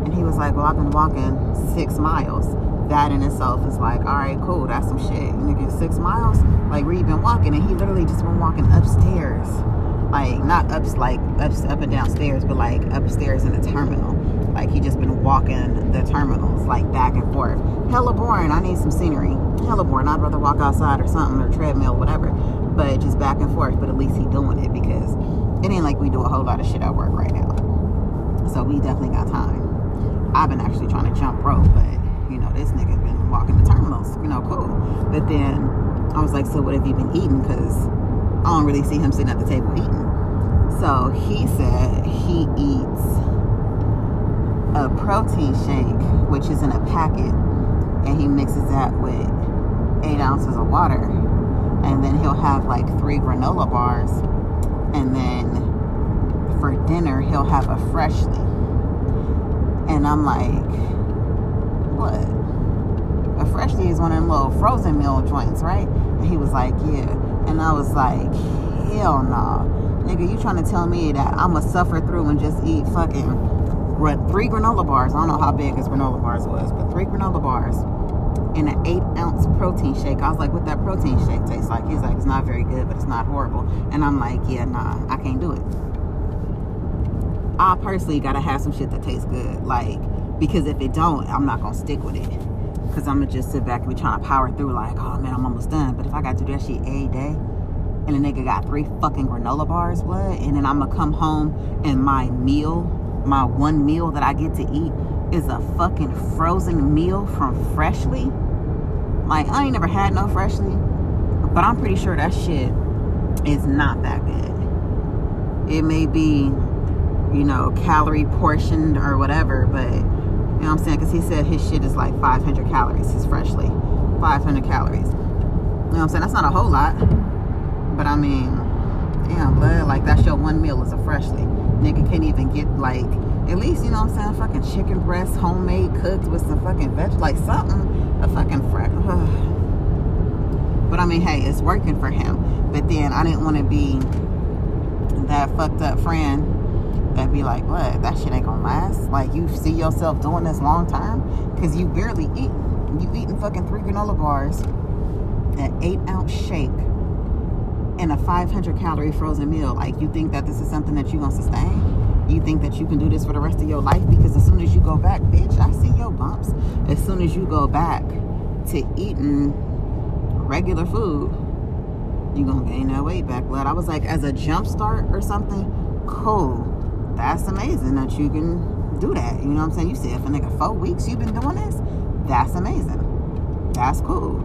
B: And he was like, well, I've been walking six miles that in itself is like, all right, cool, that's some shit. Nigga, six miles, like where you been walking, and he literally just been walking upstairs, like not ups like ups up and downstairs, but like upstairs in the terminal. Like he just been walking the terminals, like back and forth. Hella boring. I need some scenery. Hella boring. I'd rather walk outside or something or treadmill, whatever. But just back and forth. But at least he doing it because it ain't like we do a whole lot of shit at work right now. So we definitely got time. I've been actually trying to jump rope, but you know, this nigga been walking the terminals, you know, cool. But then I was like, so what have you been eating? Because I don't really see him sitting at the table eating. So he said he eats a protein shake, which is in a packet, and he mixes that with eight ounces of water. And then he'll have like three granola bars. And then for dinner, he'll have a freshly. And I'm like, what? A freshly is one of them little frozen meal joints, right? And he was like, yeah. And I was like, hell no. Nah. Nigga, you trying to tell me that I'ma suffer through and just eat fucking three granola bars. I don't know how big his granola bars was, but three granola bars in an eight ounce protein shake. I was like, what that protein shake tastes like? He's like, it's not very good, but it's not horrible. And I'm like, yeah, nah, I can't do it. I personally gotta have some shit that tastes good. Like, because if it don't, I'm not gonna stick with it. Cause I'm gonna just sit back and be trying to power through like, oh man, I'm almost done. But if I got to do that shit a day, and a nigga got three fucking granola bars, what? And then I'm gonna come home and my meal, my one meal that I get to eat is a fucking frozen meal from Freshly. Like, I ain't never had no Freshly, but I'm pretty sure that shit is not that good. It may be, you know, calorie portioned or whatever, but you know what I'm saying? Because he said his shit is like 500 calories, his freshly. 500 calories. You know what I'm saying? That's not a whole lot. But I mean, damn, blood. Like, that's your one meal is a freshly. Nigga can't even get, like, at least, you know what I'm saying? Fucking chicken breast, homemade, cooked with some fucking veg, like something. A fucking fresh. but I mean, hey, it's working for him. But then I didn't want to be that fucked up friend that be like, what? That shit ain't gonna last. Like, you see yourself doing this long time because you barely eat. You eating fucking three granola bars, an eight ounce shake, and a 500 calorie frozen meal. Like, you think that this is something that you gonna sustain? You think that you can do this for the rest of your life? Because as soon as you go back, bitch, I see your bumps. As soon as you go back to eating regular food, you gonna gain that weight back. But I was like, as a jump start or something, cool that's amazing that you can do that. You know what I'm saying? You said for nigga four weeks you've been doing this. That's amazing. That's cool.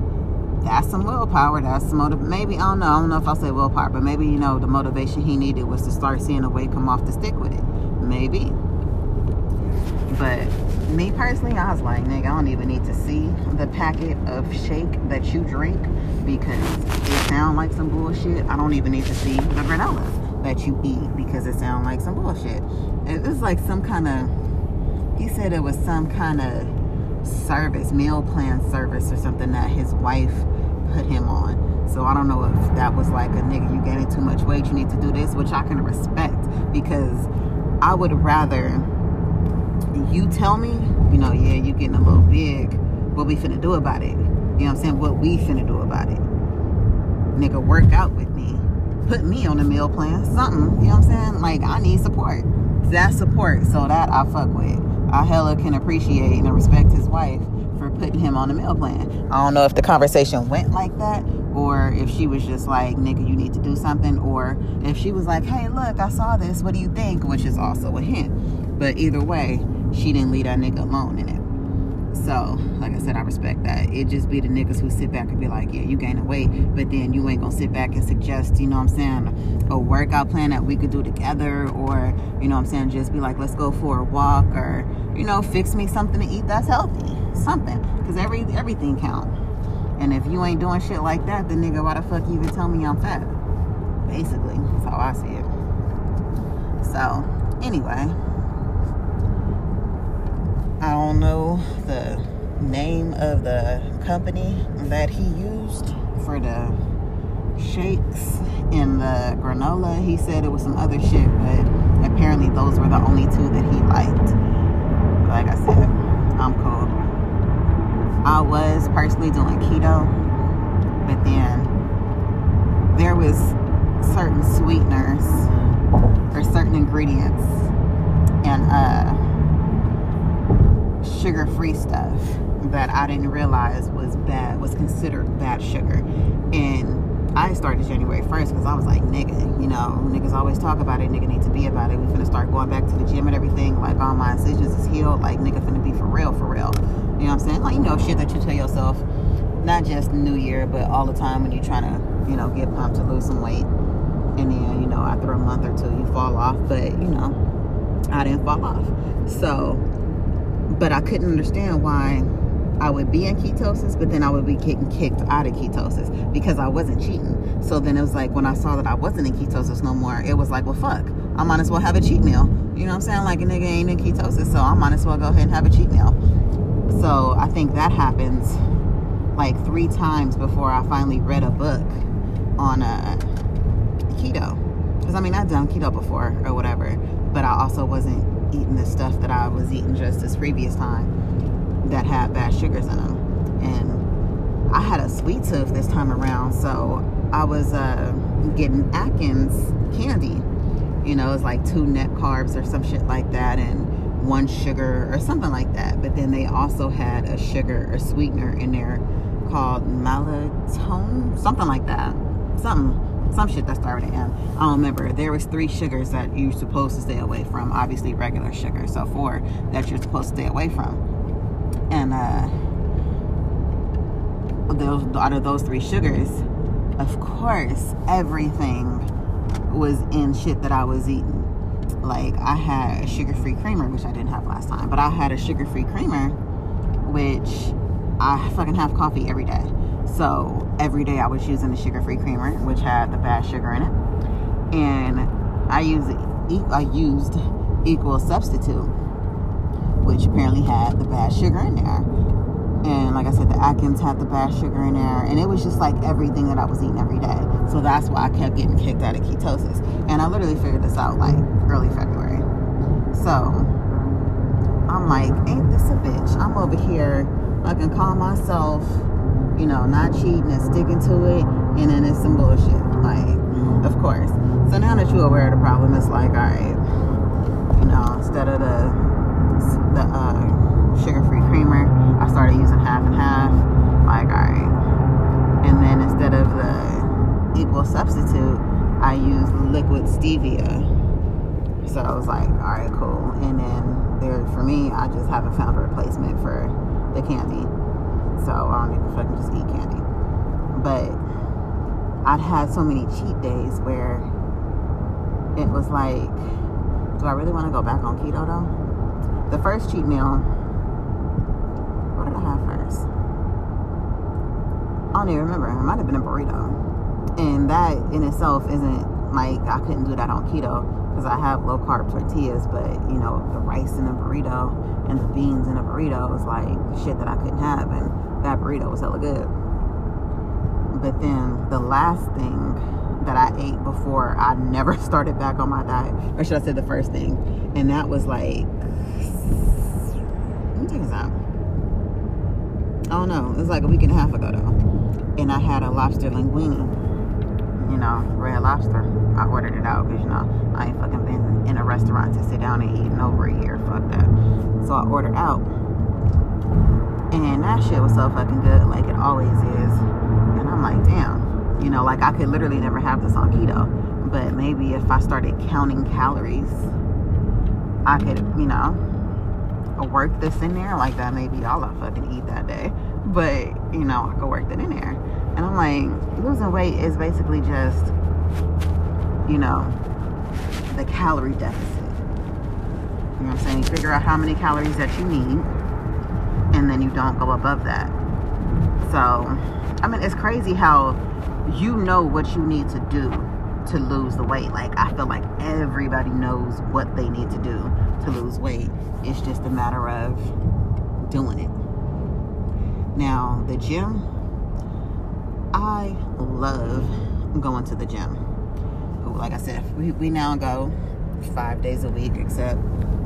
B: That's some willpower. That's some motive. Maybe I don't know. I don't know if I say willpower, but maybe you know the motivation he needed was to start seeing a way come off to stick with it. Maybe. But me personally, I was like, nigga, I don't even need to see the packet of shake that you drink because it sounds like some bullshit. I don't even need to see the granola that you eat because it sounds like some bullshit. It was like some kind of, he said it was some kind of service, meal plan service or something that his wife put him on. So I don't know if that was like a nigga, you gaining too much weight, you need to do this, which I can respect because I would rather you tell me, you know, yeah, you getting a little big, what we finna do about it? You know what I'm saying? What we finna do about it? Nigga, work out with. Put me on a meal plan, something. You know what I'm saying? Like, I need support. That support, so that I fuck with. I hella can appreciate and respect his wife for putting him on a meal plan. I don't know if the conversation went like that or if she was just like, nigga, you need to do something, or if she was like, hey, look, I saw this, what do you think? Which is also a hint. But either way, she didn't leave that nigga alone in it. So, like I said, I respect that. It just be the niggas who sit back and be like, yeah, you gaining weight, but then you ain't gonna sit back and suggest, you know what I'm saying, a workout plan that we could do together, or, you know what I'm saying, just be like, let's go for a walk, or, you know, fix me something to eat that's healthy. Something. Because every everything count. And if you ain't doing shit like that, then nigga, why the fuck you even tell me I'm fat? Basically, that's how I see it. So, anyway. I don't know the name of the company that he used for the shakes and the granola. He said it was some other shit, but apparently those were the only two that he liked. Like I said, I'm cool. I was personally doing keto, but then there was certain sweeteners or certain ingredients and uh sugar-free stuff that I didn't realize was bad, was considered bad sugar. And I started January 1st because I was like, nigga, you know, niggas always talk about it, nigga need to be about it. We finna start going back to the gym and everything. Like all my incisions is healed. Like nigga finna be for real, for real. You know what I'm saying? Like, you know, shit that you tell yourself, not just New Year, but all the time when you're trying to, you know, get pumped to lose some weight. And then, you know, after a month or two, you fall off. But, you know, I didn't fall off. So, but I couldn't understand why I would be in ketosis, but then I would be getting kicked out of ketosis because I wasn't cheating. So then it was like when I saw that I wasn't in ketosis no more, it was like, well, fuck, I might as well have a cheat meal. You know what I'm saying? Like a nigga ain't in ketosis, so I might as well go ahead and have a cheat meal. So I think that happens like three times before I finally read a book on uh, keto. Because I mean, I've done keto before or whatever, but I also wasn't eating the stuff that I was eating just this previous time that had bad sugars in them. And I had a sweet tooth this time around, so I was uh, getting Atkins candy. You know, it's like two net carbs or some shit like that, and one sugar or something like that. But then they also had a sugar or sweetener in there called maltone, something like that. Something some shit that started with M. I don't remember. There was three sugars that you're supposed to stay away from. Obviously, regular sugar. So four that you're supposed to stay away from. And uh, those out of those three sugars, of course, everything was in shit that I was eating. Like I had a sugar-free creamer, which I didn't have last time, but I had a sugar-free creamer, which I fucking have coffee every day. So every day I was using the sugar-free creamer, which had the bad sugar in it, and I use I used equal substitute, which apparently had the bad sugar in there. And like I said, the Atkins had the bad sugar in there, and it was just like everything that I was eating every day. So that's why I kept getting kicked out of ketosis. And I literally figured this out like early February. So I'm like, ain't this a bitch? I'm over here. I can call myself you know, not cheating and sticking to it, and then it's some bullshit. Like, of course. So now that you're aware of the problem, it's like, all right, you know, instead of the the uh, sugar-free creamer, I started using half and half. Like, all right, and then instead of the equal substitute, I used liquid stevia. So I was like, all right, cool. And then there, for me, I just haven't found a replacement for the candy so I don't even fucking just eat candy. But I'd had so many cheat days where it was like, do I really want to go back on keto though? The first cheat meal, what did I have first? I don't even remember. It might have been a burrito. And that in itself isn't Like I couldn't do that on keto because I have low carb tortillas, but you know the rice in a burrito and the beans in a burrito was like shit that I couldn't have, and that burrito was hella good. But then the last thing that I ate before I never started back on my diet, or should I say the first thing, and that was like, let me take this out. I don't know. It was like a week and a half ago though, and I had a lobster linguine. You know, red lobster. I ordered it out because you know I ain't fucking been in a restaurant to sit down and eat in over a year. Fuck that. So I ordered out, and that shit was so fucking good, like it always is. And I'm like, damn you know, like I could literally never have this on keto. But maybe if I started counting calories, I could, you know, work this in there like that. Maybe all I fucking eat that day. But, you know, I could work that in there. And I'm like, losing weight is basically just, you know, the calorie deficit. You know what I'm saying? You figure out how many calories that you need, and then you don't go above that. So, I mean, it's crazy how you know what you need to do to lose the weight. Like I feel like everybody knows what they need to do to lose weight. It's just a matter of doing it. Now, the gym, I love going to the gym. Like I said, we, we now go five days a week, except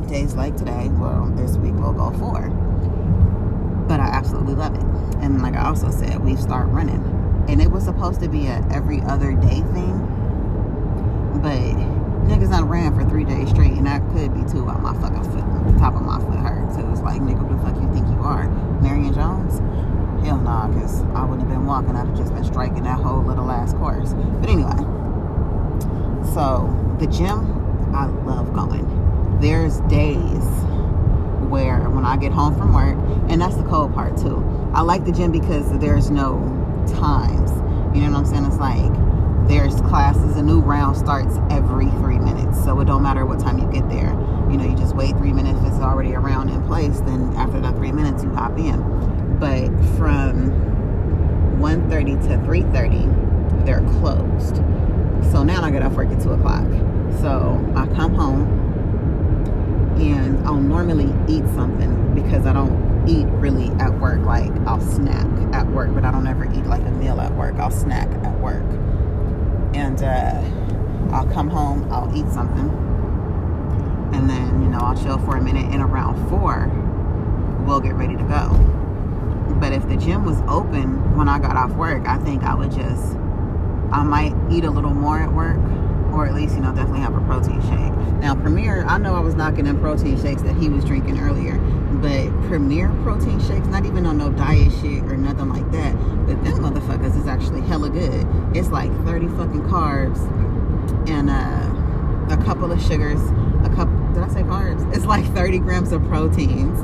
B: days like today. Well, this week we'll go four. But I absolutely love it. And like I also said, we start running and it was supposed to be a every other day thing but niggas done ran for three days straight and that could be too while my fucking foot the top of my foot hurt so it was like nigga who the fuck you think you are marion jones hell nah because i wouldn't have been walking i'd have just been striking that whole little last course but anyway so the gym i love going there's days where when i get home from work and that's the cold part too i like the gym because there's no times. You know what I'm saying? It's like there's classes, a new round starts every three minutes. So it don't matter what time you get there. You know, you just wait three minutes. It's already a round in place, then after that three minutes, you hop in. But from 1.30 to 3.30, they're closed. So now I get off work at 2 o'clock. So I come home and I'll normally eat something because I don't eat really at work. Like I'll snack at work, but I don't ever eat like a meal at work. I'll snack at work. And uh, I'll come home, I'll eat something. And then, you know, I'll chill for a minute. And around four, we'll get ready to go. But if the gym was open when I got off work, I think I would just, I might eat a little more at work or at least, you know, definitely have a protein shake. Now, Premier, I know I was knocking in protein shakes that he was drinking earlier, but Premier protein shakes, not even on no diet shit or nothing like that, but them motherfuckers is actually hella good. It's like 30 fucking carbs and uh, a couple of sugars, a couple, did I say carbs? It's like 30 grams of proteins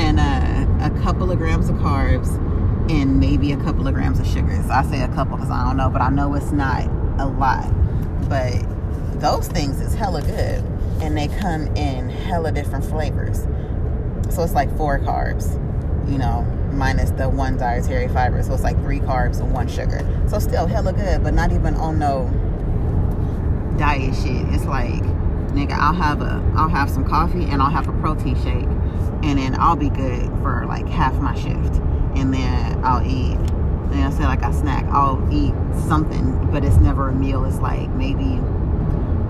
B: and uh, a couple of grams of carbs and maybe a couple of grams of sugars. I say a couple because I don't know, but I know it's not a lot. But those things is hella good and they come in hella different flavors. So it's like four carbs you know minus the one dietary fiber. So it's like three carbs and one sugar. So still hella good but not even on no diet shit. It's like nigga i'll have a i'll have some coffee and i'll have a protein shake and then i'll be good for like half my shift and then i'll eat and I say like I snack, I'll eat something, but it's never a meal. It's like maybe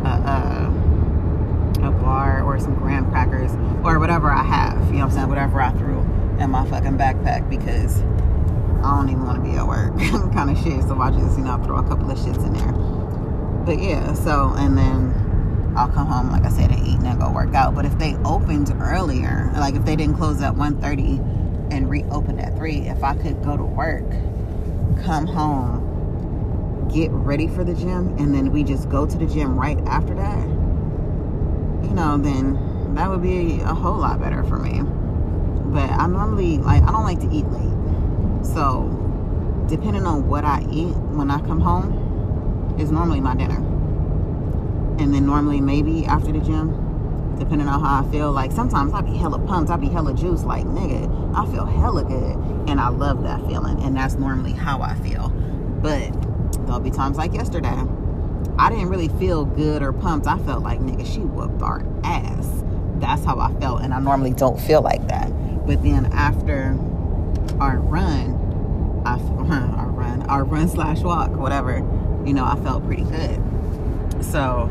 B: a, a, a bar or some graham crackers or whatever I have. You know what I'm saying? Whatever I threw in my fucking backpack because I don't even want to be at work kind of shit. So I just, you know, throw a couple of shits in there. But yeah, so, and then I'll come home, like I said, and eat and then go work out. But if they opened earlier, like if they didn't close at 1.30 and reopened at 3, if I could go to work come home, get ready for the gym, and then we just go to the gym right after that, you know, then that would be a whole lot better for me. But I normally, like, I don't like to eat late. So, depending on what I eat when I come home, is normally my dinner. And then normally maybe after the gym, depending on how I feel. Like sometimes I be hella pumped, I be hella juiced. Like nigga, I feel hella good, and I love that feeling. And that's normally how I feel. But there'll be times like yesterday, I didn't really feel good or pumped. I felt like, nigga, she whooped our ass. That's how I felt. And I normally don't feel like that. But then after our run, I, our run, our run slash walk, whatever, you know, I felt pretty good. So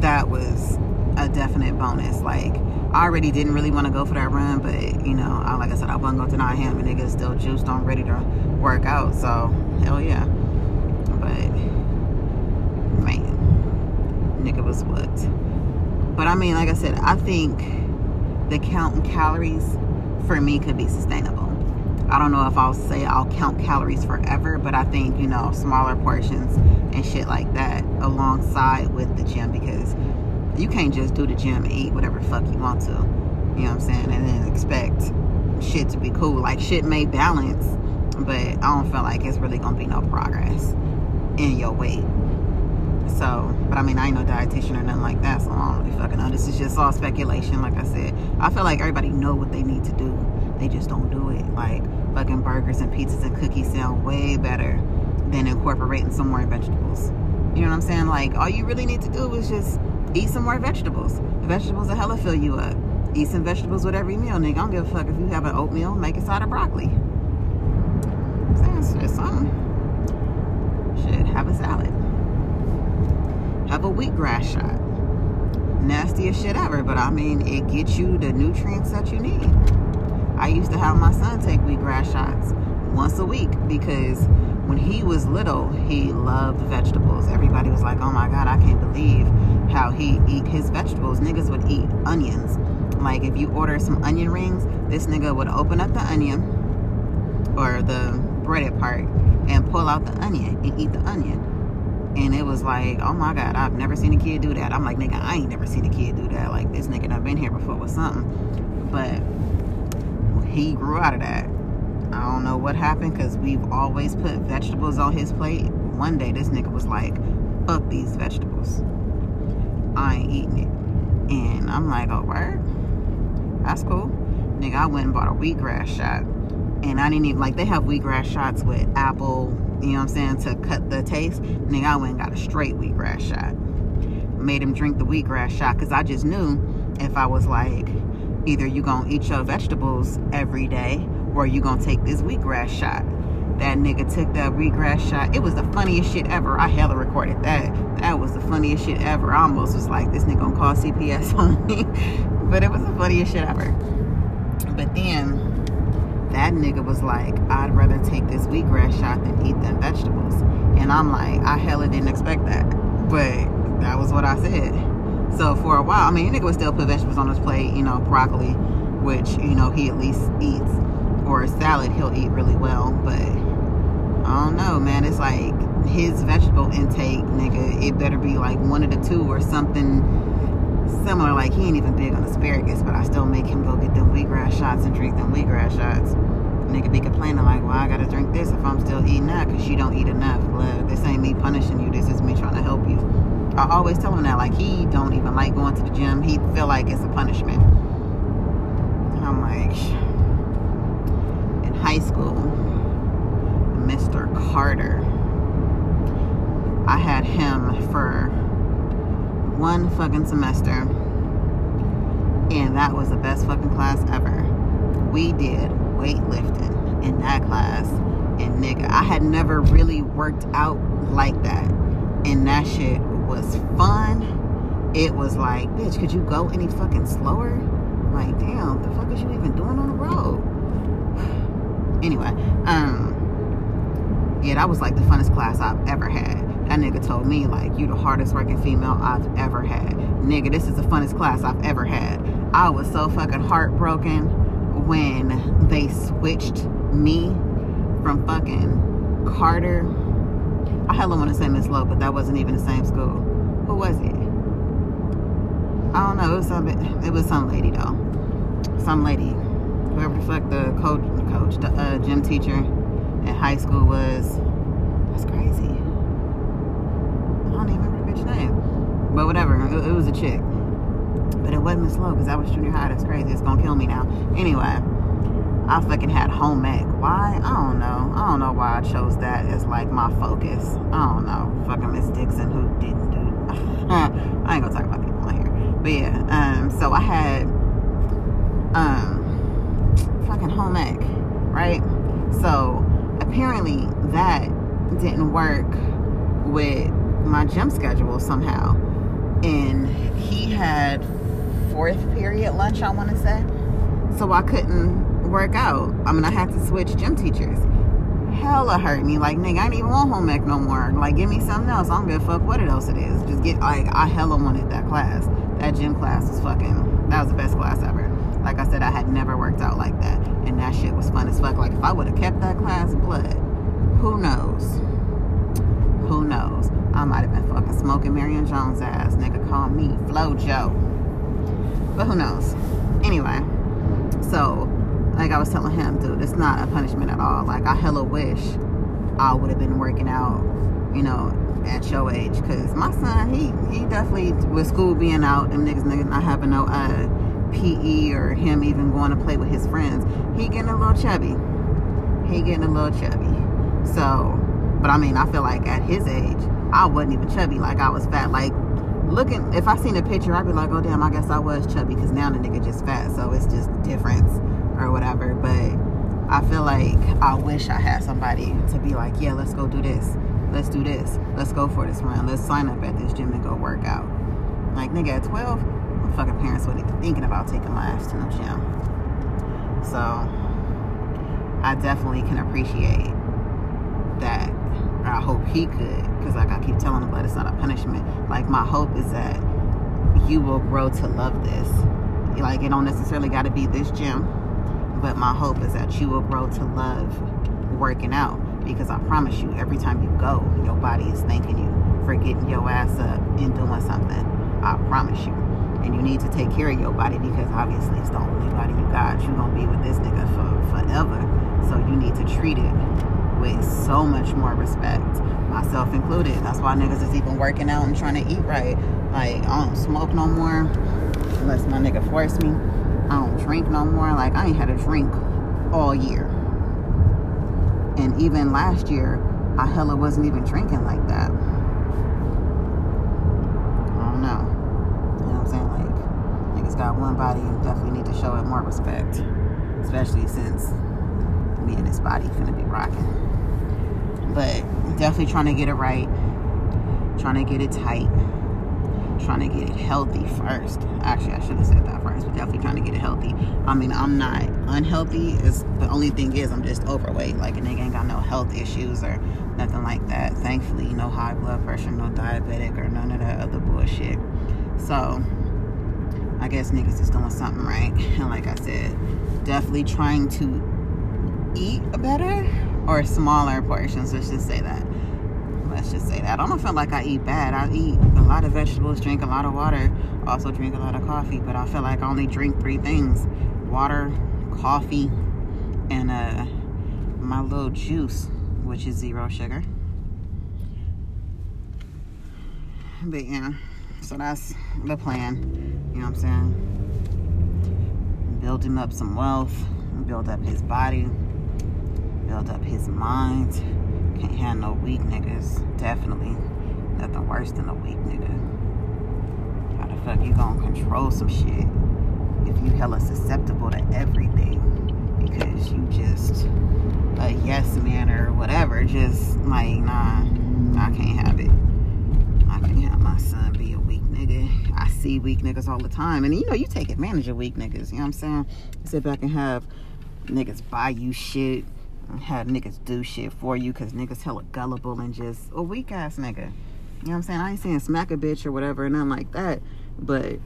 B: that was a definite bonus. Like, I already didn't really want to go for that run, but you know, I, like I said, I wasn't to deny him. And nigga still juiced on, ready to work out. So hell yeah. But man, nigga was what? But I mean, like I said, I think the counting calories for me could be sustainable. I don't know if I'll say I'll count calories forever, but I think, you know, smaller portions and shit like that alongside with the gym because you can't just do the gym and eat whatever fuck you want to. You know what I'm saying? And then expect shit to be cool. Like shit may balance, but I don't feel like it's really gonna be no progress in your weight. So, but I mean, I ain't no dietitian or nothing like that, so I don't really fucking know. This is just all speculation, like I said. I feel like everybody know what they need to do. They just don't do it. Like, fucking burgers and pizzas and cookies sound way better than incorporating some more vegetables. You know what I'm saying? Like, all you really need to do is just eat some more vegetables. The vegetables will hella fill you up. Eat some vegetables with every meal, nigga. I don't give a fuck if you have an oatmeal, make a side of broccoli. Saying just something. Should have a salad. Have a wheatgrass shot. Nastiest shit ever, but I mean, it gets you the nutrients that you need. I used to have my son take wheatgrass shots once a week because when he was little, he loved vegetables. Everybody was like, oh my God, I can't believe how he eat his vegetables. Niggas would eat onions. Like if you order some onion rings, this nigga would open up the onion or the breaded part and pull out the onion and eat the onion. And it was like, oh my God, I've never seen a kid do that. I'm like, nigga, I ain't never seen a kid do that. Like this nigga done been here before with something. But he grew out of that. I don't know what happened because we've always put vegetables on his plate. One day this nigga was like, fuck these vegetables. I ain't eating it. And I'm like, oh, word? That's cool. Nigga, I went and bought a wheatgrass shot. And I didn't even, like, they have wheatgrass shots with apple, you know what I'm saying, to cut the taste. Nigga, I went and got a straight wheatgrass shot. Made him drink the wheatgrass shot because I just knew if I was like, either you gonna eat your vegetables every day or you gonna take this wheatgrass shot. That nigga took that wheatgrass shot. It was the funniest shit ever. I hella recorded that. That was the funniest shit ever. I almost was like, this nigga gonna call CPS on me. but it was the funniest shit ever. But then that nigga was like, I'd rather take this wheatgrass shot than eat them vegetables. And I'm like, I hella didn't expect that. But that was what I said. So for a while, I mean, nigga would still put vegetables on his plate, you know, broccoli, which, you know, he at least eats. Or a salad, he'll eat really well. But I don't know, man. It's like his vegetable intake, nigga, it better be like one of the two or something similar. Like, he ain't even big on asparagus, but I still make him go get them wheatgrass shots and drink them wheatgrass shots. Nigga be complaining like, well, I gotta drink this if I'm still eating that because you don't eat enough. Blood. This ain't me punishing you. This is me trying to help you. I always tell him that. Like, he don't even like going to the gym. He feel like it's a punishment. I'm like, in high school, Mr. Carter, I had him for one fucking semester. And that was the best fucking class ever. We did weightlifting in that class. And nigga, I had never really worked out like that. And that shit was fun. It was like, bitch, could you go any fucking slower? Like, damn, the fuck is you even doing on the road? anyway, um, yeah, that was like the funnest class I've ever had. That nigga told me, like, you the hardest working female I've ever had. Nigga, this is the funnest class I've ever had. I was so fucking heartbroken when they switched me from fucking Carter I hella want to say Miss Lowe, but that wasn't even the same school. Who was it? I don't know. It was some. It was some lady though. Some lady. Whoever the fuck the coach, coach, the uh, gym teacher at high school was. That's crazy. I don't even remember bitch name. But whatever. It, it was a chick. But it wasn't Miss Lowe because I was junior high. That's crazy. It's gonna kill me now. Anyway, I fucking had home ec. Why? I don't know. I don't know why I chose that as like my focus. I don't know. Fucking Miss Dixon who didn't do. I ain't gonna talk about people on here. But yeah. Um. So I had um fucking home ec, right? So apparently that didn't work with my gym schedule somehow. And he had fourth period lunch, I want to say. So I couldn't work out. I mean, I had to switch gym teachers. Hella hurt me. Like, nigga, I didn't even want home ec no more. Like, give me something else. I don't give a fuck what else it is. Just get, like, I hella wanted that class. That gym class was fucking, that was the best class ever. Like I said, I had never worked out like that. And that shit was fun as fuck. Like, if I would have kept that class, blood, who knows? Who knows? I might have been fucking smoking Marion Jones ass. Nigga call me Flo Jo. But who knows? Anyway, so like I was telling him, dude, it's not a punishment at all. Like I hella wish I would have been working out, you know, at your age. Cause my son, he he definitely with school being out, them niggas, niggas not having no uh PE or him even going to play with his friends, he getting a little chubby. He getting a little chubby. So, but I mean, I feel like at his age, I wasn't even chubby. Like I was fat. Like looking, if I seen a picture, I'd be like, oh damn, I guess I was chubby because now the nigga just fat. So it's just difference or whatever. But I feel like I wish I had somebody to be like, yeah, let's go do this. Let's do this. Let's go for this run. Let's sign up at this gym and go work out. Like nigga, at 12, my fucking parents even thinking about taking my ass to the gym. So I definitely can appreciate that. I hope he could, because like I keep telling him, but it's not a punishment. Like my hope is that you will grow to love this. Like it don't necessarily got to be this gym, but my hope is that you will grow to love working out. Because I promise you, every time you go, your body is thanking you for getting your ass up and doing something. I promise you. And you need to take care of your body because obviously it's the only body you got. You're gonna be with this nigga for forever. So you need to treat it with so much more respect, myself included. That's why niggas is even working out and trying to eat right. Like, I don't smoke no more unless my nigga force me. I don't drink no more. Like, I ain't had a drink all year. And even last year, I hella wasn't even drinking like that. I don't know. You know what I'm saying? Like, niggas got one body and definitely need to show it more respect. Especially since me and this body finna be rocking. But definitely trying to get it right, trying to get it tight, trying to get it healthy first. Actually, I should have said that first, but definitely trying to get it healthy. I mean, I'm not unhealthy. Is the only thing is I'm just overweight. Like a nigga ain't got no health issues or nothing like that. Thankfully, no high blood pressure, no diabetic or none of that other bullshit. So I guess niggas is doing something right. And like I said, definitely trying to eat better or smaller portions. Let's just say that. Let's just say that. I don't feel like I eat bad. I eat lot of vegetables, drink a lot of water, also drink a lot of coffee. But I feel like I only drink three things: water, coffee, and uh, my little juice, which is zero sugar. But yeah, so that's the plan. You know what I'm saying? Build him up some wealth, build up his body, build up his mind. Can't handle weak niggas. Definitely nothing worst than a weak nigga. How the fuck you gonna control some shit if you hella susceptible to everything because you just a yes man or whatever. Just like nah, I can't have it. I can't have my son be a weak nigga. I see weak niggas all the time, and you know you take advantage of weak niggas. You know what I'm saying? Sit back and have niggas buy you shit have niggas do shit for you because niggas hella gullible and just a weak ass nigga. You know what I'm saying? I ain't saying smack a bitch or whatever, or nothing like that. But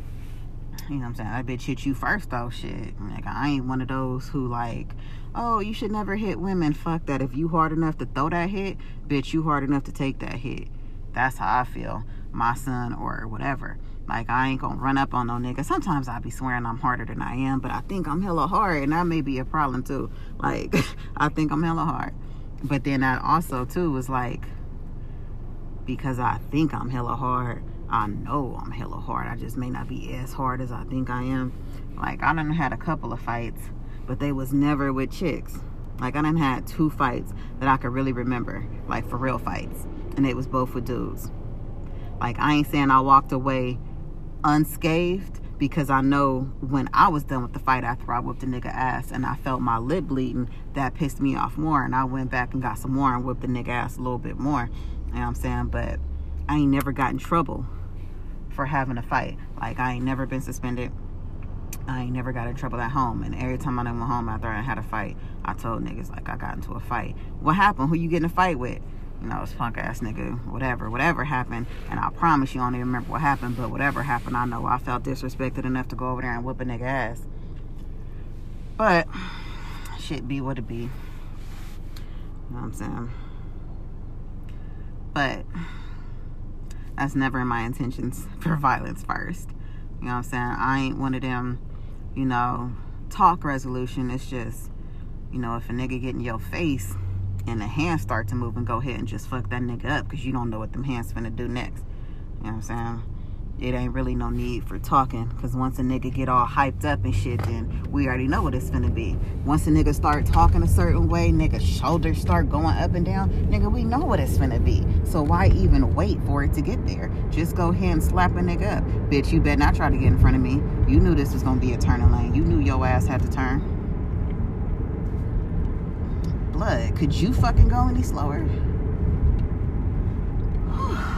B: you know what I'm saying? That bitch hit you first though, shit. Like I ain't one of those who like, oh, you should never hit women. Fuck that. If you hard enough to throw that hit, bitch, you hard enough to take that hit. That's how I feel. My son or whatever. Like I ain't gonna run up on no nigga. Sometimes I be swearing I'm harder than I am, but I think I'm hella hard, and that may be a problem too. Like I think I'm hella hard, but then that also too was like because I think I'm hella hard. I know I'm hella hard. I just may not be as hard as I think I am. Like I done had a couple of fights, but they was never with chicks. Like I done had two fights that I could really remember, like for real fights, and they was both with dudes. Like I ain't saying I walked away unscathed because I know when I was done with the fight after I whooped the nigga ass and I felt my lip bleeding, that pissed me off more. And I went back and got some more and whooped the nigga ass a little bit more. You know what I'm saying? But I ain't never got in trouble for having a fight. Like I ain't never been suspended. I ain't never got in trouble at home. And every time I went home after I had a fight, I told niggas like I got into a fight. What happened? Who you getting a fight with? You know, it's punk ass nigga, whatever, whatever happened. And I promise you, I don't even remember what happened, but whatever happened, I know I felt disrespected enough to go over there and whip a nigga ass. But shit be what it be. You know what I'm saying? But that's never in my intentions for violence first. You know what I'm saying? I ain't one of them, you know, talk resolution. It's just, you know, if a nigga get in your face and the hands start to move and go ahead and just fuck that nigga up because you don't know what them hands finna do next. You know what I'm saying? It ain't really no need for talking because once a nigga get all hyped up and shit, then we already know what it's gonna be. Once a nigga start talking a certain way, nigga shoulders start going up and down, nigga, we know what it's gonna be. So why even wait for it to get there? Just go ahead and slap a nigga up. Bitch, you better not try to get in front of me. You knew this was gonna be a turning lane. You knew your ass had to turn. Blood, could you fucking go any slower?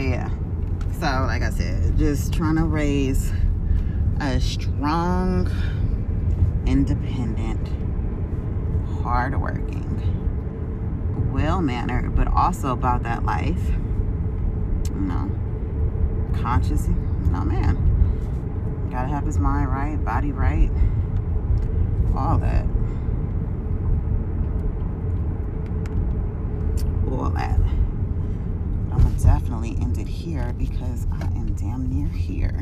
B: But yeah. So, like I said, just trying to raise a strong, independent, hardworking, well-mannered, but also about that life. You know, conscious, know, man. Gotta have his mind right, body right, all that. All that definitely end it here because I am damn near here.